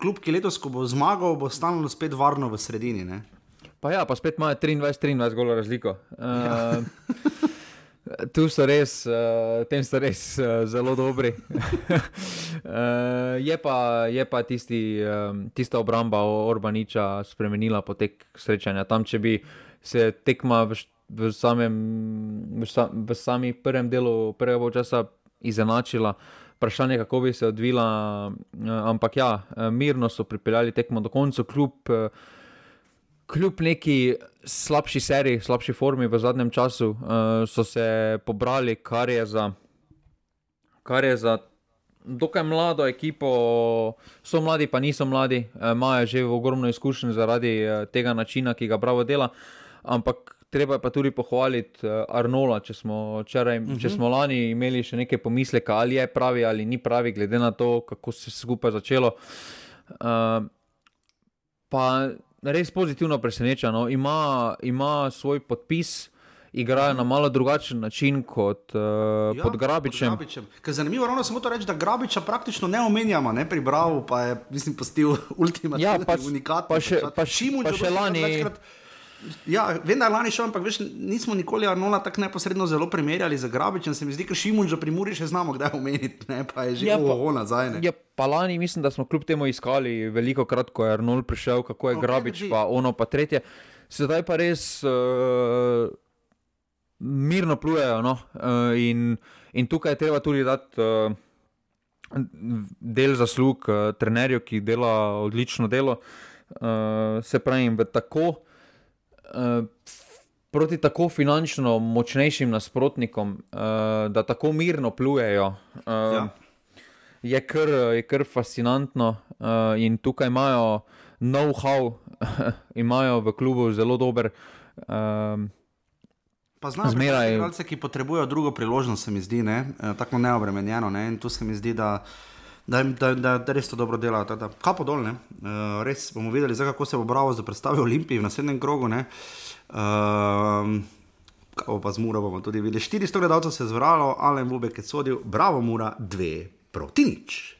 kljub ki letos, ko bo zmagal, bo stalno spet varno v sredini. Ne? Pa ja, pa spet imajo 23-23 golo razliko. Uh, ja. Tu so res, uh, tem so res uh, zelo dobri. uh, je, pa, je pa tisti, um, tista obramba Orbaniča spremenila potek srečanja. Tam, če bi se tekma v, v, samem, v, sa, v sami prvem delu prvega časa izenačila, vprašanje, kako bi se odvila. Uh, ampak ja, mirno so pripeljali tekmo do konca, kljub. Uh, kljub neki slabši seriji, slabši formi v zadnjem času, so se pobrali, kar je za. Kar je za Dokaj mlado ekipo, so mladi, pa niso mladi, eh, imajo že ogromno izkušenj zaradi eh, tega načina, ki ga bravo dela. Ampak treba je pa tudi pohvaliti Arnola, če smo, čeraj, uh -huh. če mhm. smo lani imeli še nekaj pomisleka, ali je pravi ali ni pravi, glede na to, kako se je skupaj začelo. Uh, pa res pozitivno presenečen. No. Ima, ima svoj podpis. Igrajo na malo drugačen način kot uh, ja, pod Grabičem. Zanimivo je samo to reči, da Grabiča praktično ne omenjamo, ne pri Bravo, pa je, mislim, postil ultimativni ja, pač, unikat. Pa še, pa, pa še lani. Večkrat, Ja, vem, da je lani šel, ampak veš, nismo nikoli Arnola tako neposredno zelo primerjali z Grabičem. Se mi zdi, da Šimun že pri Muri še znamo, kdaj omeniti, ne pa je že ja, ovo nazaj. Ne. Ja, pa lani mislim, da smo kljub temu iskali veliko krat, ko je Arnold prišel, kako je okay, Grabič, pa ono pa tretje. Sedaj pa res uh, mirno plujejo. No? Uh, in, in tukaj je treba tudi dati. Uh, Del zaslug uh, trenerju, ki dela odlično delo, uh, se pravi, v tako uh, Eh, proti tako finančno močnejšim nasprotnikom, uh, da tako mirno plujejo, uh, ja. je, kar, je kar fascinantno. Uh, in tukaj imajo know-how, imajo v klubu zelo dober. Uh, Pa znajo zmeraj igralce, ki potrebujejo drugo priložnost, se mi zdi, ne? tako neobremenjeno. Ne? In tu se mi zdi, da, da, da, da, da res to dobro delajo. Kapo dol, uh, res bomo videli, zdaj, kako se bo Bravo zaprstavil Olimpiji v naslednjem krogu. Uh, kaj pa z Muro bomo tudi videli. 400 gledalcev se je zvralo, Alen Bubek je sodil, Bravo Mura 2 proti nič.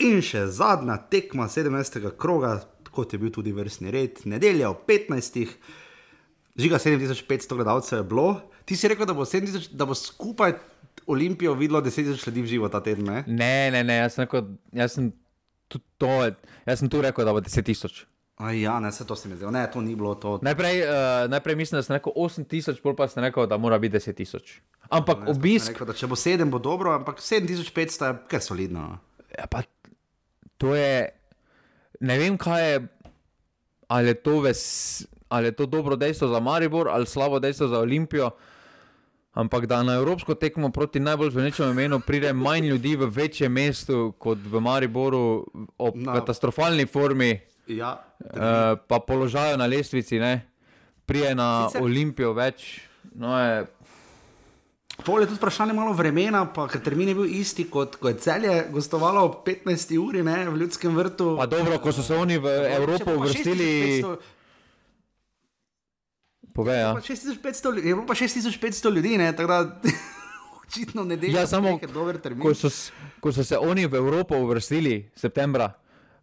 In še zadnja tekma 17. kroga, kot je bil tudi vrstni red, nedelja ob 15. Žiga 7500 gledalcev je bilo. Ti si rekel, da bo, 7000, da bo skupaj Olimpijo videlo 10.000 ljudi v živo ta teden. Ne, ne, ne, ne jaz, sem, jaz sem to, jaz sem tu rekel, da bo 10 tisoč. Aj, ja, ne, se to se mi zdi. Ne, to ni bilo to. Najprej, uh, najprej mislim, da sem rekel 8 tisoč, pol pa sem rekel, da mora biti 10 tisoč. Ampak Jaz pa sem obisk, Rekel, če bo 7, bo dobro, ampak 7500 je kar solidno. no. ja, pa, to je, ne vem, kaj je, ali je, to ves, ali je to dobro dejstvo za Maribor ali slabo dejstvo za Olimpijo. Ampak da na evropsko tekmo proti najbolj zvenečemu imenu pride manj ljudi v večjem mestu kot v Mariboru, ob Na- no. katastrofalni formi, Ja, uh, pa položaju na lestvici, ne? prije na Sicer-. Olimpijo več. No, je, Pol je tudi vprašanje malo vremena, pa ker termin je bil isti kot ko je celje gostovalo ob 15. uri ne, v ljudskem vrtu. pa dobro, ko so se oni v Evropo uvrstili, 6500 povej. Ja. pa 6500 ljudi, je bilo pa 6500 ljudi, ne, tako da očitno ne dela. Ja, samo, ko so, ko so se oni v Evropo uvrstili septembra,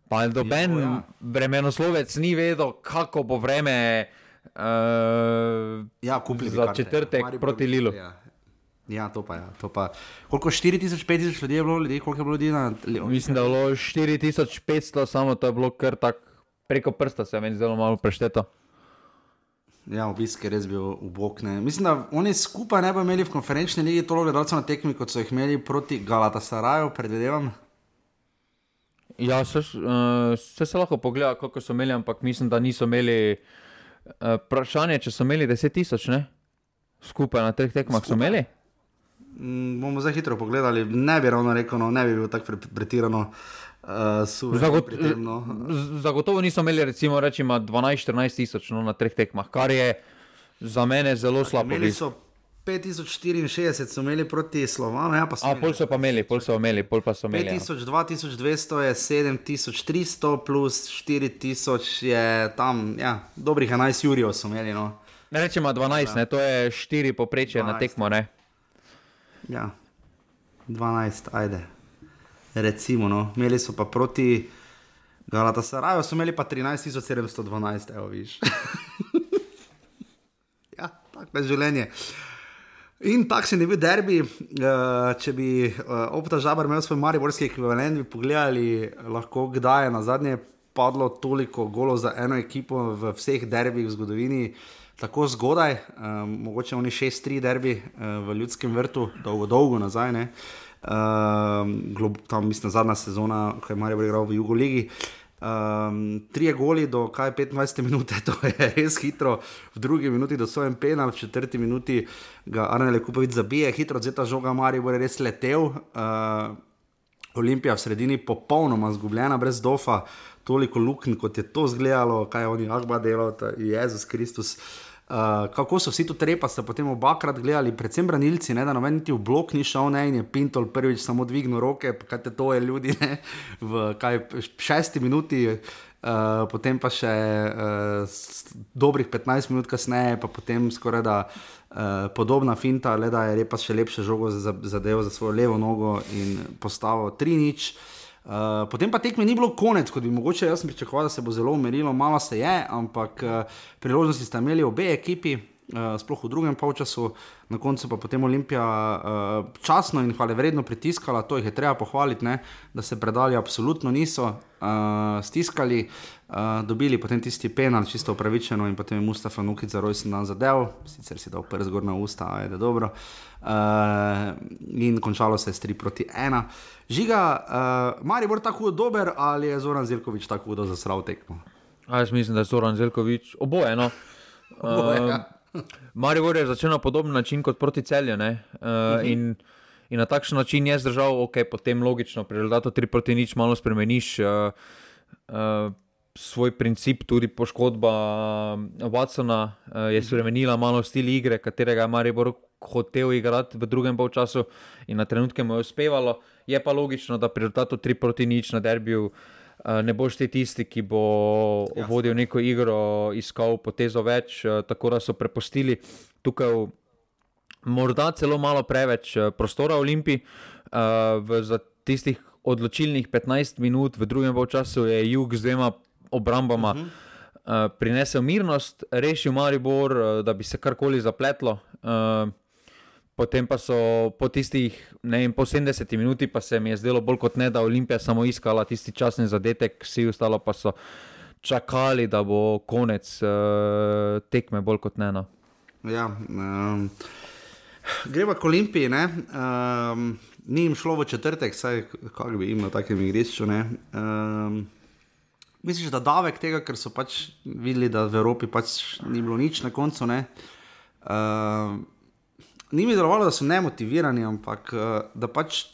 pa noben Ja, ja, ja. ja. vremenoslovec ni vedel, kako bo vreme uh, Ja, za karte. četrtek Maribor proti Lilu. Ja. ja, to pa je. Ja. Koliko 4000, 5000 ljudi je bilo, ljudi, koliko je bilo ljudi na Mislim, da je bilo 4500, samo to je bilo kar tako preko prsta, se meni zdelo malo prešteto. Ja, obisk je res bil ubok. Ne. Mislim, da oni skupaj ne bi imeli v konferenčni ligi toliko gledalcev na tekmi, kot so jih imeli proti Galatasaraju, predvidevam. Ja, se, uh, se, se lahko pogleda, koliko so imeli, ampak mislim, da niso imeli. Uh, vprašanje, če so imeli 10 tisoč, ne? Skupaj na treh tekmah so Skupaj? imeli. Mm, bomo zdaj hitro pogledali, ne bi ravno rekel, no, ne bi bil tako pre- pretirano uh, Zagot tem. No. zagotovo niso imeli, recimo, rečemo 12-14 tisoč no, na treh tekmah, kar je za mene zelo slabo. Imeli so 5064, so imeli proti Slovanu, ja, pa so A, imeli pol so pa imeli, pol so imeli, pol pa so imeli. ja. 5000, 2200 je 7300, plus 4000 je tam, ja, dobrih 11 jurjev so imeli. No. Ne rečemo 12, ne, to je 4 poprečje na 12. tekmo. Ne. Ja, 12, ajde. Recimo, no. imeli so pa proti Galatasaraju, so imeli pa 13712, evo viš. ja, tako je življenje. In takšen je bil derbi. Uh, če bi uh, Opta Žabar imel svoj mariborski ekvivalent, bi pogledali, lahko kdaj je na zadnje padlo toliko golov za eno ekipo v vseh derbih v zgodovini. Tako zgodaj, um, mogoče oni 6-3 derbi uh, v ljudskem vrtu, dolgo, dolgo nazaj. Ne? Um, glob, tam mislim, zadnja sezona, ko je Marijo igral v Jugoligi. Um, trije goli do kaj 25 minut, to je res hitro, v drugi minuti do svojem penal, v četrti minuti ga Arne Kupovic zabije, hitro odzeta žoga Marijo je res letel. Uh, Olimpija v sredini popolnoma zgubljena, brez dofa, toliko luknj, kot je to izgledalo, kaj je oni Agba delal, ta Jezus Kristus. Uh, kako so vsi tu trepa, ste potem obakrat gledali, predvsem branilci, ne, da noben niti v blok ni šel, ne, in je Pintol prvič samo dvignil roke, kaj te to je ljudi, ne, v kaj, šesti minuti, uh, potem pa še uh, dobrih 15 minut kasneje, pa potem skoraj da uh, podobna finta, le da je Repas še lepše žogo za- zadeval za svojo levo nogo in postavil 3-nič. Uh, potem pa tekme ni bilo konec, kot bi mogoče jaz pričakoval, da se bo zelo umirilo, malo se je, ampak uh, priložnosti sta imeli obe ekipi, uh, sploh v drugem polčasu, na koncu pa potem Olimpija uh, časno in hvale vredno pritiskala, to jih je treba pohvaliti, ne, da se predali absolutno niso uh, stiskali, uh, dobili potem tisti penal, čisto upravičeno in potem je Mustafa Nukic za rojsten dan zadev, sicer si dal prst zgor na usta, ajde dobro. Uh, in končalo se je s 3 proti 1. Žiga, uh, Maribor tako hudo dober ali je Zoran Zirkovič tako hudo zasral tekmo? A jaz mislim, da je Zoran Zelkovič oboje. No. Oboje, Uh, ja. Maribor je začel na podoben način kot proti celju. Uh, uh -huh. in, in na takšen način je zdržal, ok, potem logično, pri rezultatu 3 proti nič malo spremeniš. Uh, uh, Svoj princip, tudi poškodba uh, Watsona, uh, je spremenila malo stil igre, katerega je Maribor hotel igrati v drugem polčasu in na trenutke mu je uspevalo. Je pa logično, da pri rezultatu 3 proti nič na derbiju uh, ne boš ti tisti, ki bo Ja. vodil neko igro, iskal potezo več, uh, tako da so prepustili tukaj morda celo malo preveč eh, prostora Olimpiji. Uh, v, za tistih odločilnih 15 minut v drugem času je jug z dvema obrambama uh -huh. uh, prinesel mirnost, rešil Maribor, uh, da bi se karkoli zapletlo. Uh, Potem pa so po tistih, ne vem, po 70 minuti, pa se mi je zdelo bolj kot ne, da Olimpija samo iskala tisti časni zadetek, vsi ostalo pa so čakali, da bo konec uh, tekme, bolj kot ne. No. Ja, um, gremo k Olimpiji. Um, ni jim šlo v četrtek, saj kako bi jim na takem igrišču. Um, Misliš, da davek tega, ker so pač videli, da v Evropi pač ni bilo nič na koncu. Uh, ni mi delovalo, da so nemotivirani, ampak uh, da, pač,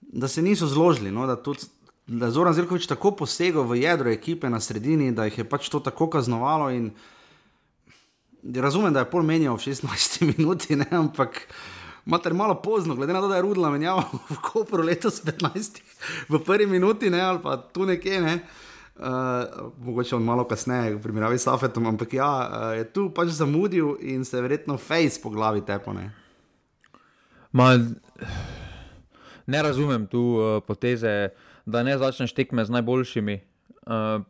da se niso zložili. No, da, tudi, da Zoran Zirkovič tako posegel v jedro ekipe na sredini, da jih je pač to tako kaznovalo. Razumem, da je pol menjal v 16 minuti, ne, ampak. Mater malo pozno, glede na to, da je Rudla menjal v Koperu letos 15, v prvi minuti, ne, ali pa tu nekje, ne. Uh, Uh, mogoče on malo kasneje, v primerjavi s Safetom, ampak ja, uh, je tu pač zamudil in se verjetno face po glavi tepone. Ne razumem tu uh, poteze, da ne začneš tekme z najboljšimi. Uh,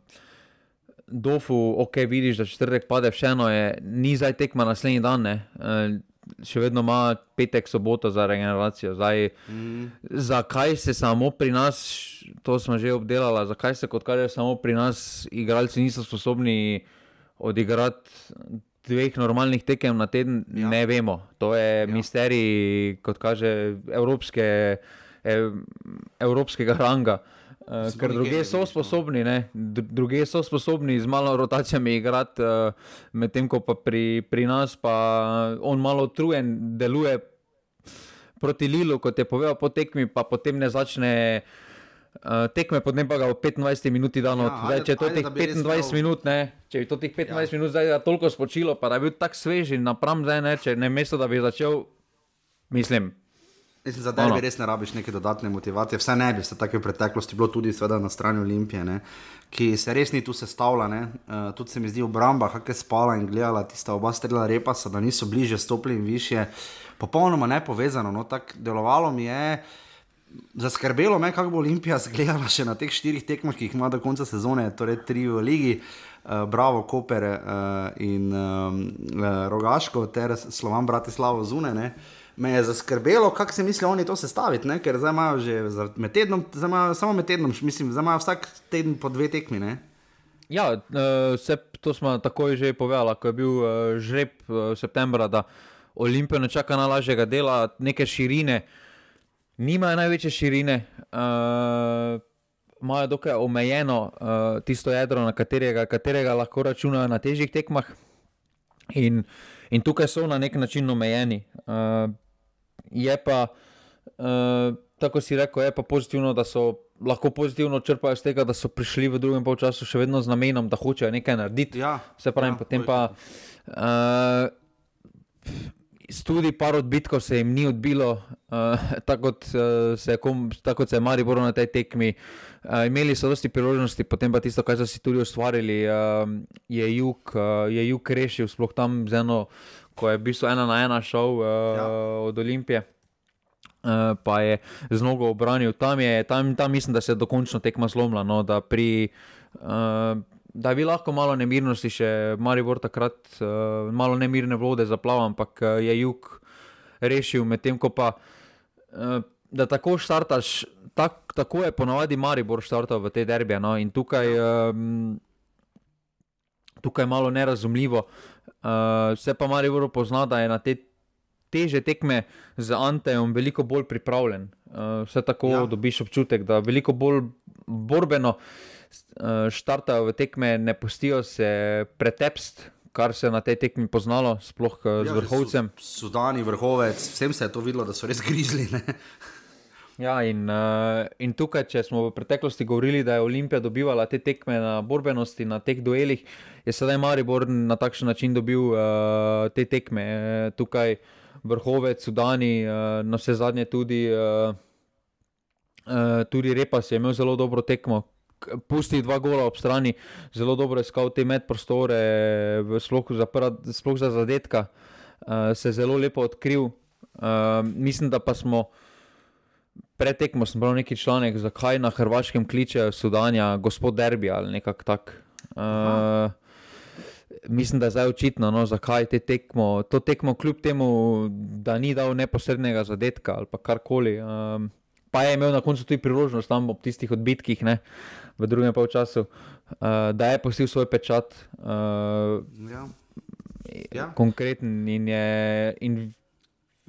Dofu, ok, vidiš, da četrtek pade, vseeno je, ni zdaj tekma naslednji dan. Uh, še vedno ima petek, soboto za regeneracijo. Zdaj, mm. Zakaj se samo pri nas, to smo že obdelali, zakaj se kot kaže samo pri nas, igralci niso sposobni odigrati dveh normalnih tekem na teden, ja. ne vemo. To je ja. misterij, kot kaže, evropske, evropskega ranga. Uh, ker druge so sposobni, ne? druge so sposobni z malo rotacijami igrati, uh, medtem ko pa pri, pri nas pa on malo trujen deluje proti Lilu, kot je povedal po tekmi, pa potem ne začne. Uh, tekme potem pa ga v 25 minuti da not. Ja, če je to teh 25 minut, ne, če je to teh 15 ja. minut zdaj toliko spočilo, pa da bi bil tako svež in napram zdaj ne, če ne mesto, da bi začel, mislim. Mislim, za derbi res ne rabiš neke dodatne motivacije. Vse ne bi se tako v preteklosti bilo tudi na strani Olimpije, ne? ki se res ni tu sestavljala. Uh, tudi se mi zdi obramba, kako je spala in gledala tista oba strela repa, da niso bliže stopili in više. Popolnoma ne povezano. No? Tako delovalo mi je. Zaskrbelo me, kako bo Olimpija zgledala še na teh štirih tekmah, ki jih ima do konca sezone, torej tri v Ligi, uh, Bravo, Koper uh, in um, uh, Rogaško, ter Slovan Bratislavo zunaj me je zaskrbelo, kako se mislijo oni to sestaviti, ne? ker zdaj imajo že med tednom, imajo, samo med tednom, mislim, zdaj imajo vsak teden po dve tekmi. Ne? Ja, vse uh, to smo takoj že povedali, ko je bil uh, žreb uh, septembra, da Olimpijo ne čaka na lažjega dela, neke širine, nimajo največje širine. Uh, Imajo dokaj omejeno uh, tisto jedro, na katerega, katerega lahko računajo na težjih tekmah, in, in tukaj so na nek način omejeni. Uh, je pa, uh, tako si rekel, je pa pozitivno, da so lahko pozitivno črpajo iz tega, da so prišli v drugem času še vedno z namenom, da hočejo nekaj narediti. Ja, se pravi, ja, potem pa. Uh, Tudi par odbitkov se jim ni odbilo, uh, tako, kot, uh, se je, tako kot se je Maribor na tej tekmi. Uh, imeli so dosti priložnosti, potem pa tisto, kar so si tudi ustvarili, uh, je jug, uh, je jug rešil, sploh tam z eno ko je bil ena na ena šel uh, ja. od Olimpije. Uh, pa je z nogo obranil, tam, je, tam, tam mislim, da se je dokončno tekma zlomila. No, da, pri, uh, da bi lahko malo nemirnosti, še vrt takrat, uh, malo nemirne vode zaplaval, ampak uh, je jug rešil, medtem ko pa. Uh, Da tako štartaš, tak, tako je ponovadi Maribor štartal v te derbije. No? In tukaj, um, tukaj je malo nerazumljivo, uh, se pa Marijo pozna, da je na te teže tekme z Antejem veliko bolj pripravljen. Uh, vse tako ja. dobiš občutek, da veliko bolj borbeno uh, štartajo v tekme, ne pustijo se pretepst. Kar se je na tej tekmi poznalo, sploh ja, z vrhovcem. Sudani, vrhovec, vsem se je to videlo, da so res grizli. Ja, in, uh, in tukaj, če smo v preteklosti govorili, da je Olimpija dobivala te tekme na borbenosti, na teh duelih, je sedaj Maribor na takšen način dobil uh, te tekme. Tukaj vrhovec, Sudani, uh, na vse zadnje tudi, uh, uh, tudi Repas je imel zelo dobro tekmo. Pusti dva gola ob strani, zelo dobro je iskal te medprostore, sploh za, sploh za zadetka, uh, se je zelo lepo odkril. Uh, mislim, da pa smo. Pretekmo sem bral neki članek, zakaj na Hrvaškem kličejo Sudanja, gospod Derbi ali nekako tak. Uh, mislim, da je zdaj očitno, no, zakaj te tekmo, to tekmo, kljub temu, da ni dal neposrednega zadetka ali karkoli. Um, pa je imel na koncu tudi priložnost tam ob tistih odbitkih, ne, v drugem polčasu, uh, da je postil svoj pečat. Uh, ja. Ja. Konkreten in, je, in,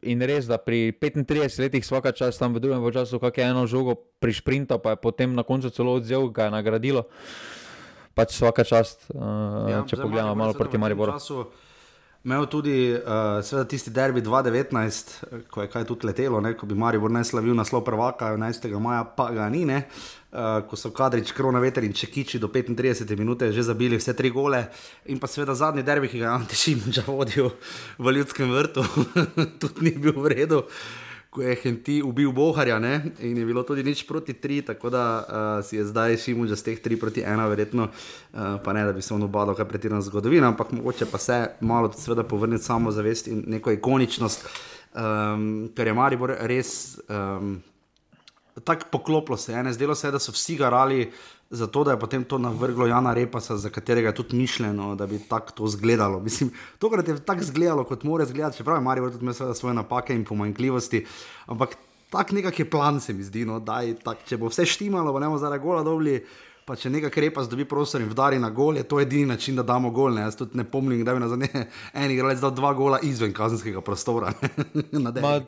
in res, da pri 35 letih vsaka čas tam v drugem času, kako je eno žogo pri sprintu, pa je potem na koncu celo odzel, ga je nagradilo. Pač vsaka čast, uh, ja, če pogledamo malo proti Mariboru. Imel tudi uh, tisti derbi 2019, ko je kaj tudi letelo, ne, ko bi Marijo ne slavil naslov prvaka 11. maja, pa ga ni, ne, uh, ko so kadrič, krona veter in čekiči do 35 minut že zabili vse tri gole. In pa seveda zadnji derbi, ki ga je Antešim že vodil v ljudskem vrtu, tudi ni bil v redu. Uh, ko je Henti ubil Boharja ne? in je bilo tudi nič proti tri, tako da uh, si je zdaj Šimu že z teh tri proti ena, verjetno, uh, pa ne da bi se on obadal kaj pretirano zgodovino, ampak mogoče pa se malo povrniti samo zavest in neko ikoničnost, um, ker je Maribor res um, tako poklopilo se, ne zdelo se, da so vsi garali zato da je potem to navrglo Jana Repasa, za katerega je tudi mišljeno, da bi tako to izgledalo. Mislim, tokrat je tako izgledalo, kot mora izgledati, čeprav je Marijo tudi imel svoje napake in pomanjkljivosti. Ampak tak nekak je plan, se mi zdi, no, da je tak, če bo vse štimalo, bo ne bomo zaradi gola dobili. Pa če nekaj krepa zdobi prostor in vdari na gol, je to edini način, da damo gol. Ne? Jaz tudi ne pomnim, da bi na zadnje en igralec dal dva gola izven kazenskega prostora. ma,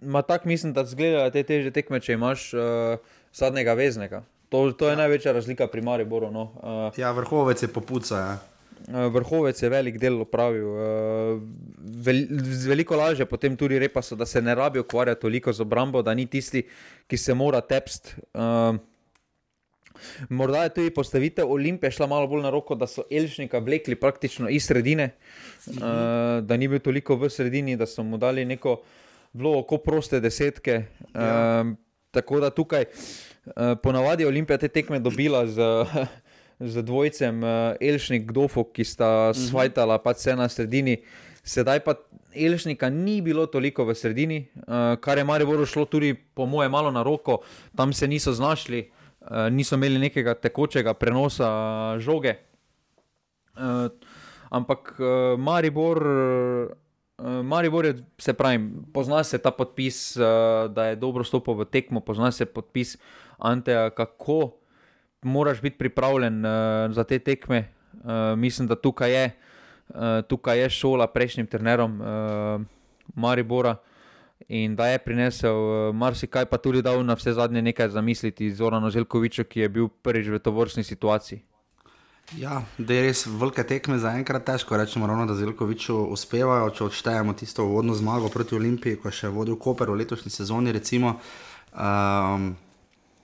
ma tak mislim, da zgledajo te teže tekme, če imaš uh, zadnjega veznega. To, to je ja. največja razlika pri Mariboru. No. Uh, ja, vrhovec je popuca. Ja. Uh, vrhovec je velik del opravil. Uh, vel, veliko lažje potem tudi repa, so, da se ne rabi ukvarjati toliko z obrambo, da ni tisti, ki se mora tepst. Uh, morda je tudi postavitev Olimpije šla malo bolj na roko, da so Elžnika vlekli praktično iz sredine, uh, da ni bil toliko v sredini, da so mu dali neko vlogo, kot proste desetke. Ja. Uh, tako da tukaj. Eh, ponavadi Olimpija te tekme dobila z, z dvojcem uh, Elšnik, Gdofo, ki sta mhm. svajtala pa vse na sredini. Sedaj pa Elšnika ni bilo toliko v sredini, uh, kar je Marijo šlo tudi, po moje, malo na roko, tam se niso znašli, uh, niso imeli nekega tekočega prenosa žoge. Uh, ampak uh, Maribor. Uh, Maribor je, se pravi, pozna se ta podpis, uh, da je dobro stopil v tekmo, pozna se podpis uh, Ante, kako moraš biti pripravljen uh, za te tekme. Mislim, da tukaj je, tukaj je šola prejšnjim trenerom Maribora in da je prinesel marsikaj, pa tudi dal na vse zadnje nekaj zamisliti z Orano Željkovičem, ki je bil prvič v tovrstni situaciji. Ja, da je res velike tekme za enkrat težko reči, da Zeljkoviču uspevajo, če odštejemo tisto vodno zmago proti Olimpiji, ko je še vodil Koper v letošnji sezoni. Recimo, um,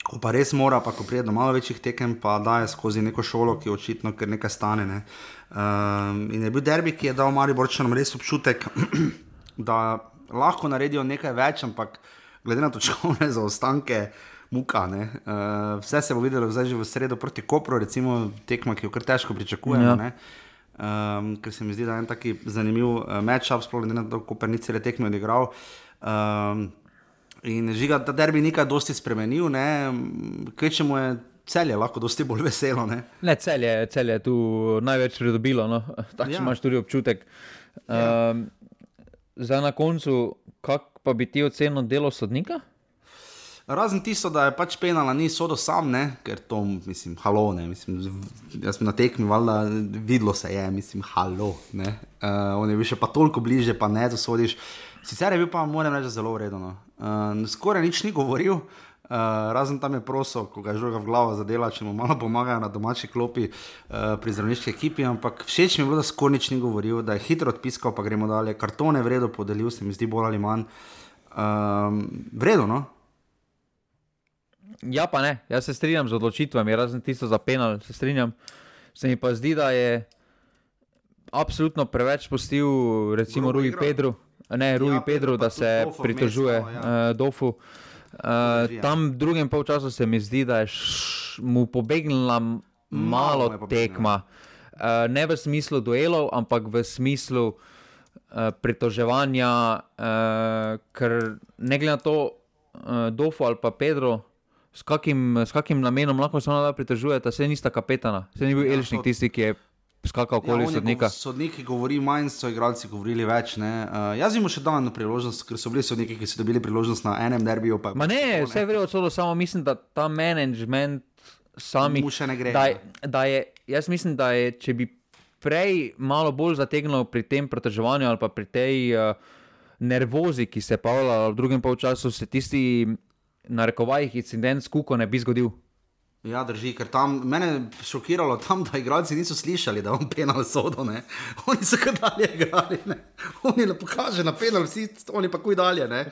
ko pa res mora, pa ko pride do malo večjih tekem, pa da je skozi neko šolo, ki očitno nekaj stane. Ne. Um, in je bil derbi, ki je dal Mariborčanom res občutek, da lahko naredijo nekaj več, ampak glede na točkovne zaostanke. Muka, uh, vse se bo videlo zdaj že v sredo proti Kopru, recimo tekma, ki jo kar težko pričakujemo. Ja. Um, ker se mi zdi, da je en taki zanimiv uh, matchup, sploh ne na to, kako ni cele tekme odigral. Um, In žiga, da derbi nekaj dosti spremenil, kaj če mu je celje lahko dosti bolj veselo. Ne, ne celje, celje je tu največ pridobilo, no? tako ja. imaš tudi občutek. Ja. Um, zdaj na koncu, kako pa bi ti ocenil delo sodnika? Razen tisto, da je pač penala, ni sodo sam, ne? ker to, mislim, halo, ne, mislim, jaz sem na tekmi, valjda, videlo se je, mislim, halo, ne. Uh, on je bil še pa toliko bliže, pa ne, da sodiš. Sicer je bil pa, moram reči, zelo urejen. No. Uh, skoraj nič ni govoril, uh, razen tam je prosil, ko ga je žoga v glavo zadela, če mu malo pomagajo na domači klopi uh, pri zdravniški ekipi. Ampak všeč mi je bilo, da skoraj nič ni govoril, da je hitro odpiskal, pa gremo dalje. Kartone vredno podelil, se mi zdi bolj ali manj. Um, vredno, no? Ja, pa ne, jaz se strinjam z odločitvami, razen tisto za penal, se strinjam. Se mi pa zdi, da je absolutno preveč pustil, recimo, Rui Pedro ne Rui ja, Pedro, da se pritožuje ja. uh, Dofu. Uh, tam v drugem polčasu se mi zdi, da je š, mu pobegnila malo, malo tekma. Uh, ne v smislu duelov, ampak v smislu uh, pritoževanja, uh, ker ne glede na to, uh, Dofu ali pa Pedro. S kakim, s kakim namenom lahko se ona pritožuje, da se nista kapetana, se ni bil ja, Elžnik tisti, ki je skakal okoli Ja, sodnika. Sodniki govori manj, so igralci govorili več. Uh, jaz jim še dam priložnost, ker so bili sodniki, ki so dobili priložnost na enem derbiju. Pa, Ma ne, vse vrejo celo, samo mislim, da ta management sami. Mu še ne gre, Da, je- da je, jaz mislim, da je, če bi prej malo bolj zategnil pri tem preteževanju ali pa pri tej uh, nervozi, ki se je pavla v drugem polčasu, se tisti narekovajih incident s Kuko ne bi zgodil. Ja, drži, ker tam mene je šokiralo, tam, da igralci niso slišali, da on penal sodo. Ne? Oni so kar dalje igrali, ne? oni le pokaže na penal, vsi oni pa kuj dalje. Ne?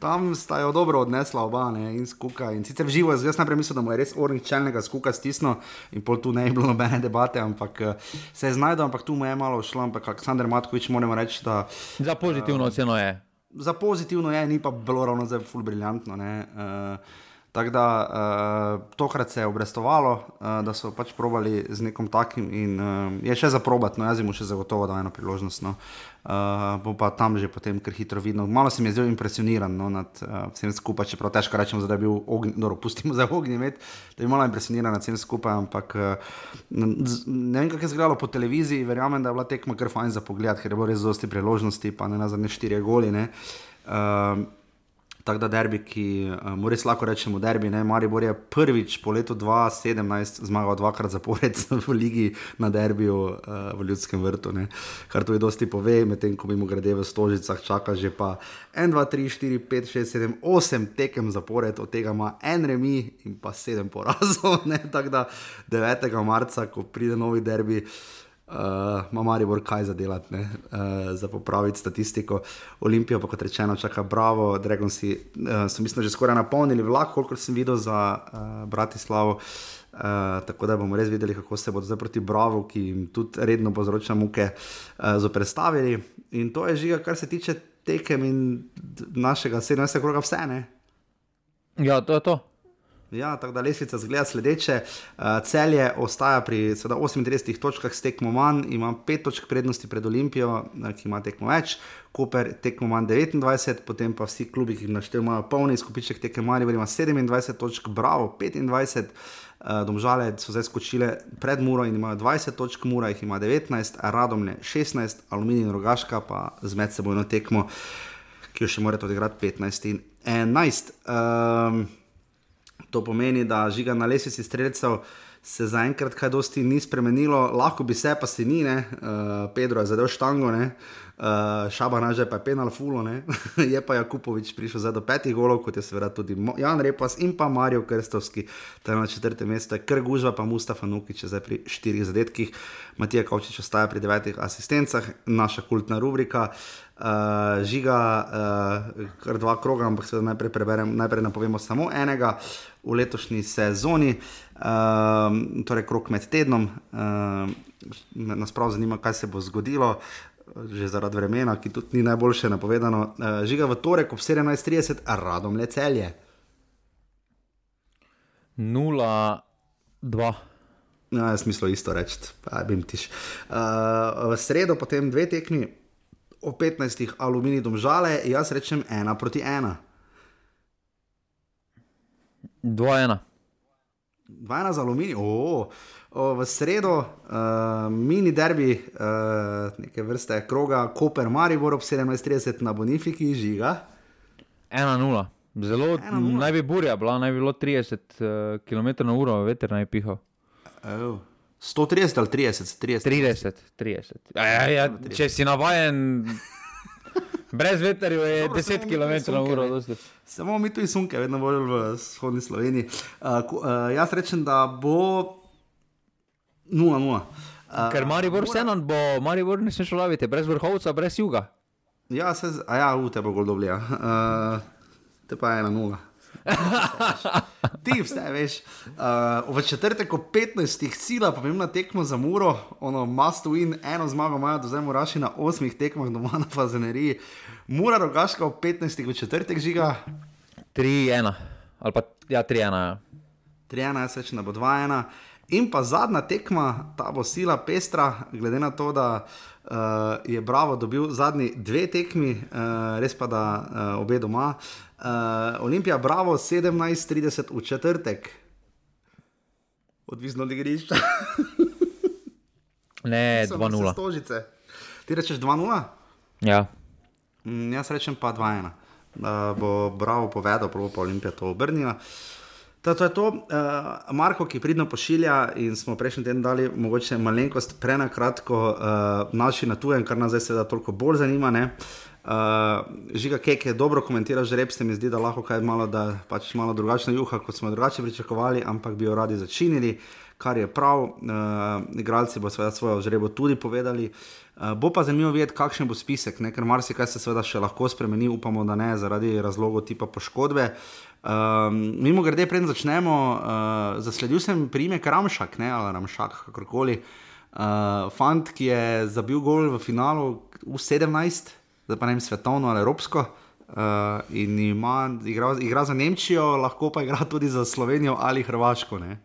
Tam sta jo dobro odnesla oba ne? in skuka. In sicer živo, jaz najprej mislil, da mu je res ornih čelnega skuka stisnil in pol tu ne je bilo nobene debate, ampak eh, se je znašel, ampak tu mu je malo šlo, ampak Aleksandr Matkovič moramo reči, da Za pozitivno uh, oceno je. Za pozitivno je, ni pa bilo ravno zdaj ful briljantno. Uh, Tako da uh, tokrat se je obrestovalo, uh, da so pač probali z nekom takim in uh, je še za probat, no jaz jim še zagotovo da eno priložnost. No. Uh, bo pa tam že potem kar hitro vidno. Malo sem je zdaj impresioniran no, nad uh, vsem skupaj, čeprav težko rečemo, da je bil ognjen, dobro, pustimo za ognjem, da je malo impresioniran nad vsem skupaj, ampak uh, ne vem, kako je izgledalo po televiziji, verjamem, da je bila tekma kar fajn za pogled, ker je bilo res dosti priložnosti, pa ne na zadnje štiri goli. Ne. Uh, Tako da derbi, ki uh, mu res lahko rečemo derbi, ne, Maribor je prvič po letu 2017 zmagal dvakrat zapored v ligi na derbiju uh, v Ljudskem vrtu, ne. kar tudi dosti pove, medtem ko mimo grede v Stožicah čaka že pa 1, 2, 3, 4, 5, 6, 7, 8 tekem zapored, od tega ima en remi in pa 7 porazov. ne. Tako da 9. marca, ko pride novi derbi. Uh, ima Maribor kaj za delati, uh, za popraviti statistiko. Olimpijo, pa kot rečeno, čaka Bravo, Dragonsi uh, so mislim, že skoraj napolnili vlak, kolikor sem videl za uh, Bratislavo. Uh, tako da bomo res videli, kako se bodo zdaj proti Bravo, ki jim tudi redno povzroča muke, uh, zoprestavili. In to je žiga, kar se tiče tekem in našega 17. kroga, vse ne. Ja, to je to. Ja, tako da lesvica zgleda sledeče. Uh, celje ostaja pri seveda, 38 točkah s tekmo manj, ima 5 točk prednosti pred Olimpijo, eh, ki ima tekmo več, Koper tekmo manj 29, potem pa vsi klubi, ki jih naštevajo, imajo polni izkupiček tekme Maribor ima 27 točk, Bravo 25. Uh, domžale so zdaj skočile pred Muro in imajo 20 točk, Mura jih ima 19, Radomne 16, Aluminij in Rogaška pa z medsebojno tekmo, ki jo še morate odigrati 15 in 11. Um, To pomeni, da žiga na lesici streljcev se zaenkrat kaj dosti ni spremenilo, lahko bi se, pa se ni, ne. Uh, Pedro je zadev štango, ne. Uh, Šaba naže pa je penal fulo, je pa Jakupovič prišel zdaj do petih golov, kot je seveda tudi Jan Repas in pa Marijo Krstovski, tam na četrtem mestu je Krgužva, pa Mustafa Nukič zdaj pri štirih zadetkih, Matija Kavčič ostaja pri devetih asistencah, naša kultna rubrika. Uh, žiga uh, kar dva kroga, ampak seveda najprej preberem, najprej napovemo samo enega v letošnji sezoni, uh, torej krok med tednom. Uh, nas prav zanima, kaj se bo zgodilo, že zaradi vremena, ki tudi ni najboljše napovedano. Uh, žiga v torek ob 17:30, radom le celje. 0, 2. No, jaz mislim isto reči, pa bi jim tiš. Uh, v sredo potem dve tekmi, o 15. aluminij domžale, jaz rečem ena proti ena. 2, 1. 12 za aluminij, oh, oh, v sredo, uh, mini derbi, uh, neke vrste kroga, Koper Maribor ob 17:30 na Bonifiki, žiga. 1-0. Zelo 1:0. naj bi burja bila, naj bi bilo 30 uh, km/h, veter naj bi pihal. Oh. 130 ali 30, 30. 30, 30. Ja, ja, ja, če si navajen, brez veterja je Dobro, 10 samo mi tu sunke, km/h. Samo mi tu iz Sunke, vedno bolj v vzhodni Sloveniji. Uh, uh, jaz rečem, da bo 0-0. Uh, Ker Maribor vseeno bo, Maribor ne smeš loviti, brez vrhovca, brez juga. Ja, se, a ja, v te bo gol doblja. Uh, te pa je 1-0. Ti vse veš. Uh, v četrtek ob 15. sila, pomembna tekma za Muro, ono must win, eno zmago imajo do zdaj Muraši na osmih tekmah doma na Fazeneriji. Mura rogaška ob 15. v četrtek žiga, 3-1. Ali pa ja, 3-1. Ja. 3-1, jaz rečem, da bo 2-1. In pa zadnja tekma, ta bo sila pestra, glede na to, da uh, je Bravo dobil zadnji dve tekmi, uh, res pa da uh, obe doma. Uh, Olimpija Bravo 17:30 v četrtek. Odvisno od igrišča. Ne, So 2-0. Stožice. Ti rečeš 2-0? Ja. Mm, Jaz rečem pa 2-1. Da bo bravo povedal, prvo pa Olimpija to obrnila. Ta, to je to, uh, Marko, ki pridno pošilja in smo prejšnji teden dali mogoče malenkost prenakratko uh, naši na tujem, kar nas zdaj seveda toliko bolj zanima. Ne? Uh, Žiga Kek je dobro komentiral, že rep se mi zdi, da lahko kaj malo, da pač malo drugačna juha, kot smo drugače pričakovali, ampak bi jo radi začinili, kar je prav. Uh, igralci bo seveda svojo žrebo tudi povedali. Uh, bo pa zanimivo videti, kakšen bo spisek, ne? ker marsikaj se seveda še lahko spremeni, upamo, da ne, zaradi razlogov tipa poškodbe. Um, mimo grede, preden začnemo, uh, zasledil sem primek Ramšak, ne, ali Ramšak, kakorkoli. Uh, fant, ki je zabil gol v finalu v 17, zdaj pa ne vem, svetovno ali evropsko. Uh, in ima, igra, igra za Nemčijo, lahko pa igra tudi za Slovenijo ali Hrvaško. Ne?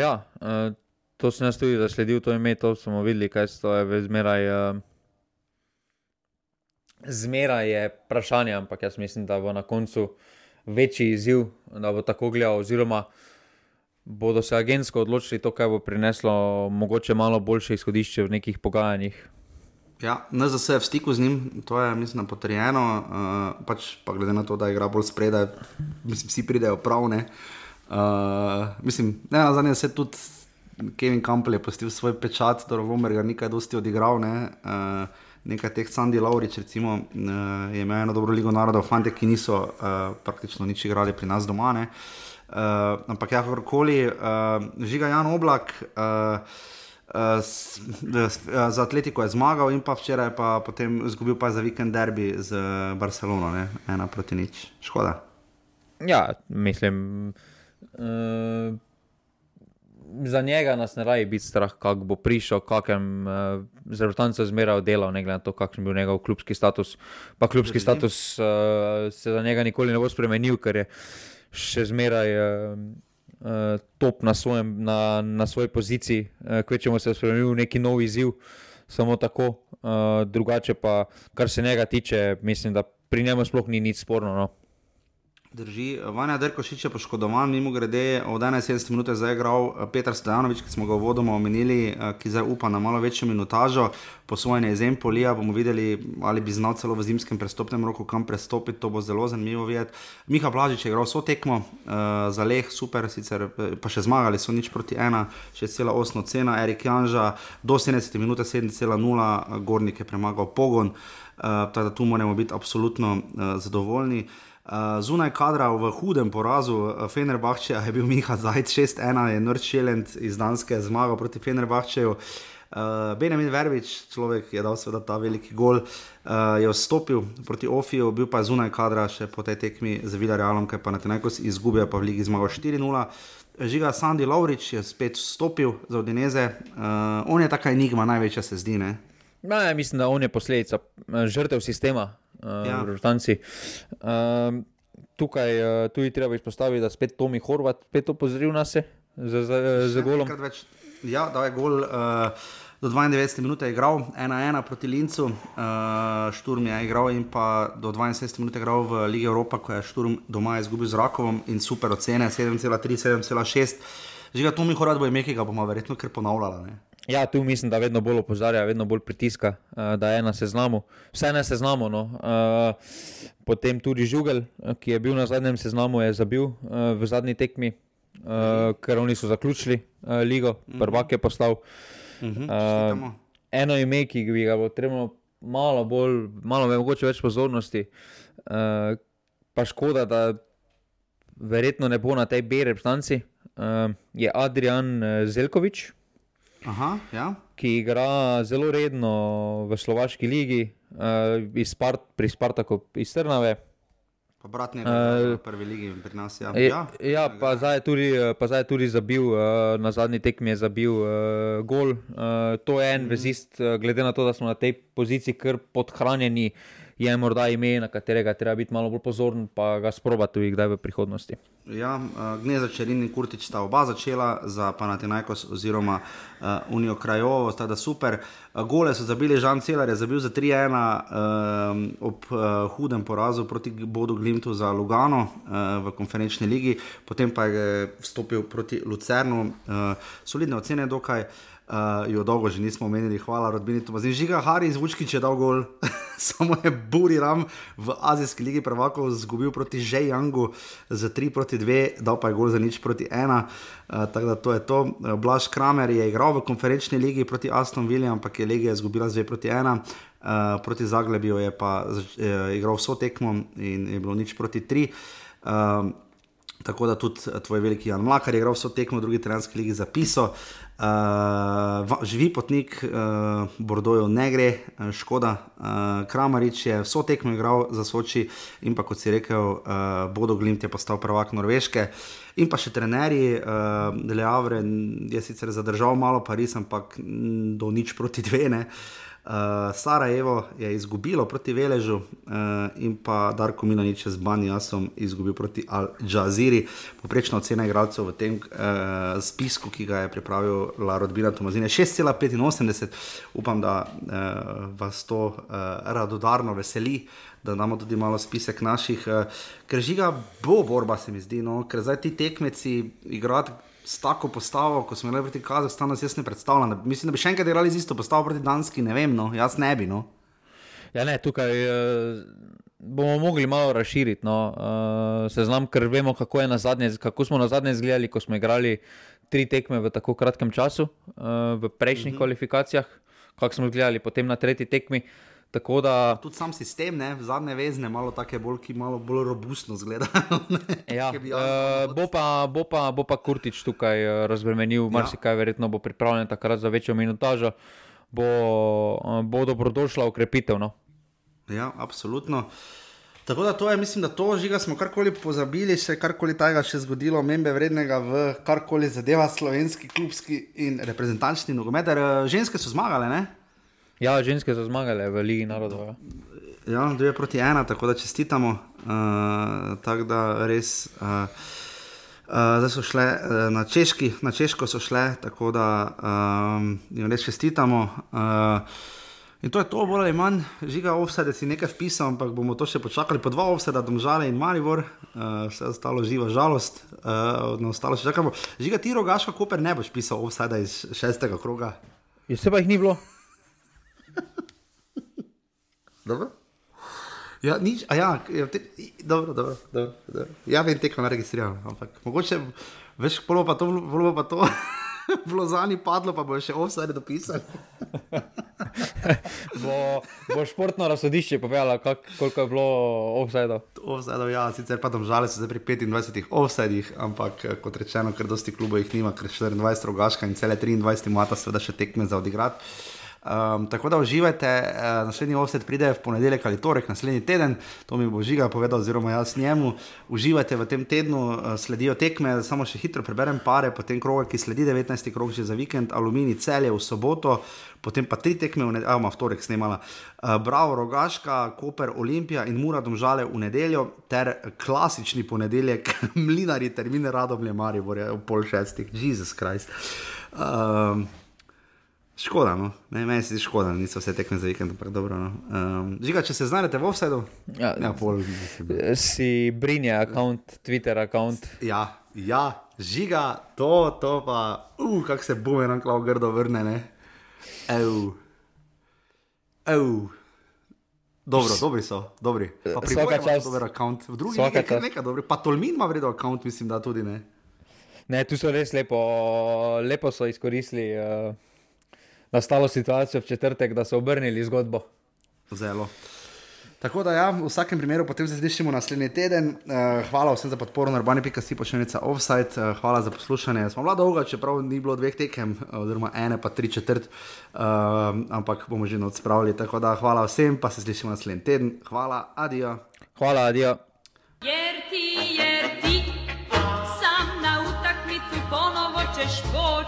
Ja, eh, to sem jaz tudi zasledil, to ime, to smo videli, kaj se to je zmeraj. eh, Zmeraj je vprašanje, ampak jaz mislim, da bo na koncu večji izziv, da bo tako gledal, oziroma bodo se agentsko odločili to, kaj bo prineslo mogoče malo boljše izhodišče v nekih pogajanjih. Ja, NZS je v stiku z njim, to je, mislim, potrjeno. Uh, pač pa glede na to, da igra bolj spredaj, mislim, vsi pridejo prav. Ne? Uh, mislim, ne, na zadnje se tudi Kevin Campbell je postil svoj pečat, da Romer ga nekaj dosti odigral. Ne? Uh, nekaj teh Sandy Laurič, recimo, uh, je imel eno dobro ligo narodov, fante, ki niso uh, praktično nič igrali pri nas doma. Ne? Uh, ampak, ja, kakorkoli, uh, žiga Jan Oblak. Uh, s, s, uh, za Atletiko je zmagal, in pa včeraj pa potem izgubil pa za vikend derbi z Barcelono, ne? ena proti nič. Škoda. Ja, mislim. Uh, Za njega nas ne raje biti strah, kako bo prišel, kakem uh, z reprezentanco zmeraj delal, ne glede na to, kakšen je bil njegov klubski status. Pa klubski status uh, se za njega nikoli ne bo spremenil, ker je še zmeraj uh, uh, top na, svojem, na, na svoji poziciji, uh, kvečemu se je spremenil v neki nov izziv, samo tako. Uh, drugače pa, kar se njega tiče, mislim, da pri njemu sploh ni nič sporno. No. Drži, Vanja Derkošič je poškodovan, mimo grede, od 71 minut je zdaj igral eh, Petr Stojanovič, ki smo ga vodoma omenili, eh, ki zdaj upa na malo večjo minutažo. Posvojenje iz Empolija bomo videli, ali bi znal celo v zimskem prestopnem roku kam prestopiti, to bo zelo zanimivo videti. Miha Blažič je igral vso tekmo uh, za Leh, super, sicer pa še zmagali so nič proti ena, 6,8 cena, Erik Janža do 70 minut 7,0, Gornik je premagal pogon, uh, tako da tu moramo biti absolutno uh, zadovoljni. Uh, zunaj kadra v hudem porazu uh, Fenerbahčeja je bil Miha Zajc 6-1, je Nordšelend iz Danske zmagal proti Fenerbahčeju. Uh, Benjamin Verbič, človek je dal seveda ta veliki gol, uh, je vstopil proti Ofiju, bil pa je zunaj kadra še po tej tekmi z Villarealom, ki pa na tenekos izgubil, pa v ligi zmagal 4-0. Žiga Sandy Laurič je spet vstopil za Odineze, uh, on je taka enigma, največja se zdi. Ne? No, ja, mislim, da on je posledica eh, žrtev sistema, Ja. ja. reprezentanci. Um, tukaj uh, tudi treba izpostaviti, da spet Tomi Horvat spet opozoril nas je za, za, za golom. Več, ja, da je gol. Uh, Do 92 minut je igral 1-1 proti Lincu, uh, Šturm je igral in pa do 72 minut je igral v Ligi Evropa, ko je Šturm doma izgubil z Rakovom in super ocene 7,3, 7,6. Žiga Tomi Horvat bo ime, ki ga bomo verjetno kar ponavljali. ne. Ja, tu mislim, da vedno bolj opozarja, vedno bolj pritiska, uh, da je na seznamu. Vse na seznamu. No. Uh, potem tudi Žugel, eh, ki je bil na zadnjem seznamu, je zabil v zadnji tekmi, ker oni so zaključili ligo, prvak je postal. Mhm, eno ime, ki bi ga bo trebalo malo bolj, malo mogoče več pozornosti, pa škoda, da verjetno ne bo na tej B reprezentanci, je Adrian eh, Zelkovič, Aha, ja. ki igra zelo redno v Slovaški ligi, uh, Spart, pri Spartaku iz Trnave. Pa brat ne Eh, v prvi ligi pri nas. Ja, Ja, ja pa zdaj je tudi, eh, pa zdaj je tudi zabil, uh, na zadnji tekmi je zabil uh, gol. Uh, to je en Mhm. vezist, uh, glede na to, da smo na tej poziciji kar podhranjeni, je morda ime, na katerega treba biti malo bolj pozoren, pa ga sprobati tudi kdaj v prihodnosti. Ja, uh, Gneza Čerin in Kurtič sta oba začela za Panathinaikos oziroma uh, Unijo Krajovo, sta da super. Uh, gole so zabili, Žan Celar je zabil za 3-1 uh, ob uh, hudem porazu proti Bodu Glimtu za Lugano uh, v konferenčni ligi, potem pa je vstopil proti Lucernu. Uh, solidne ocene dokaj. uh, jo dolgo že nismo omenili, hvala rodbini Tomazin. Žiga Hari iz Vučkič je dal gol, samo je Buri Ram v Azijski ligi prvakov zgubil proti Žejangu z 3 proti 2, dal pa je gol za nič proti 1. Uh, tako da to je to. Blaž Kramer je igral v konferenčni ligi proti Aston Villa, ampak je Legija izgubila z 2 proti 1. Uh, proti Zagrebju je pa uh, igral vso tekmo in je bilo nič proti 3. Uh, tako da tudi tvoj veliki Jan Mlakar je igral vso tekmo v drugi trenski ligi zapisal. Uh, živi potnik, uh, Bordojo ne gre, škoda. Uh, Kramarič je vso tekmo igral za Soči in pa kot si rekel, uh, Bodo Glimt je postal prvak Norveške. In pa še trenerji, uh, Leavre je sicer zadržal malo Pariz, ampak do nič proti dve. Uh, Sarajevo je izgubilo proti Veležu uh, in pa Darko Milanič z Banjasom izgubil proti Al Jazeera. Poprečna ocena igralcev v tem uh, spisku, ki ga je pripravil Rodbina Tomazine, 6,85. Upam, da uh, vas to uh, radodarno veseli. Da damo tudi malo spisek naših, ker žiga bo borba, se mi zdi, no? ker zdaj ti tekmeci igrajo s tako postavo, ko smo imeli proti Kazahstanu, jaz ne predstavljam. Mislim, da bi še enkrat igrali z isto postavo proti Danski, ne vem, no, jaz ne bi. No. Ja, ne, tukaj uh, bomo mogli malo razširiti. No. Uh, se znam, ker vemo, kako, zadnje, kako smo na zadnje izgledali, ko smo igrali tri tekme v tako kratkem času, uh, v prejšnjih uh mhm. -huh. kvalifikacijah, kako smo izgledali potem na tretji tekmi. Uh, Da... Tudi sam sistem, ne? zadnje vezne, malo tako bolj, malo bolj robustno zgleda. ja. uh, bo, pa, bo, pa, bo pa Kurtič tukaj uh, razbremenil, ja. marsikaj, verjetno bo pripravljen takrat za večjo minutažo, bo, uh, bo dobrodošla ukrepitev. No? Ja, absolutno. Tako da to je, mislim, da to žiga smo karkoli pozabili, še karkoli tega še zgodilo, membe vrednega v karkoli zadeva slovenski, klubski in reprezentančni nogomet. Ženske so zmagale, ne? Ja, ženske so zmagale v Ligi narodov. Ja, ja dve proti ena, tako da čestitamo. Uh, tako da res. Uh, Uh, zdaj so šle uh, na, Češki, na Češko, so šle, tako da um, jim res čestitamo. Uh, in to je to, bolj ali manj, žiga ovse, da si nekaj vpisal, ampak bomo to še počakali. Po dva ovse, da domžale in Marivor, uh, vse ostalo živa žalost, uh, na ostalo še čakamo. Žiga ti rogaška, koper ne boš pisal ovse, da iz šestega kroga. Jaz se pa jih ni bilo. Dobro. Ja, nič, a ja, ja te, dobro, dobro, dobro, dobro. Ja, vem, tekmo ne registriram, ampak mogoče, veš, polo pa to, polo pa to. V Lozani padlo, pa bo še offside dopisali. bo, bo športno razsodišče povedalo, koliko je bilo offside. Offside, ja, sicer pa tam žale so zdaj pri 25 offside, ampak kot rečeno, ker dosti klubov jih nima, ker 24 rogaška in cele 23 imata seveda še tekme za odigrati. Um, tako da uživajte, uh, naslednji offset pride v ponedeljek ali torek, naslednji teden, to mi bo žiga povedal, oziroma jaz njemu. Uživajte v tem tednu, uh, sledijo tekme, samo še hitro preberem pare, potem krog, ki sledi 19. krog že za vikend, Alumini celje v soboto, potem pa tri tekme, v, nedeljo, v torek snemala. Uh, Bravo, Rogaška, Koper, Olimpija in Mura domžale v nedeljo, ter klasični ponedeljek, mlinari, termine radoblje, Mari, v pol šestih, Jezus Krist. Um, Škoda, no. ne, meni se zdi škoda, da niso vse tekme za vikend, ampak dobro. No. Um, žiga, če se znajdete v offsetu, ja, ja, pol. Si brinje, račun, Twitter račun. Ja, ja, žiga, to, to pa, uh, kako se bume na klav grdo vrne, ne. Ev. Ev. Dobro, dobri so, dobri. Pa Vsaka čas. Dober račun, v drugi je nekaj, nekaj dobri. Pa Tolmin ima vredno račun, mislim, da tudi ne. Ne, tu so res lepo, lepo so izkoristili. Uh nastalo situacijo v četrtek, da so obrnili zgodbo. Zelo. Tako da, ja, v vsakem primeru, potem se slišimo naslednji teden. Uh, hvala vsem za podporo, narbani, pika si počenica offside. Uh, hvala za poslušanje. Smo bila dolga, čeprav ni bilo dveh tekem, oziroma ene, pa tri četrt, uh, ampak bomo že noč spravili. Tako da, hvala vsem, pa se slišimo naslednji teden. Hvala, adijo. Hvala, adijo.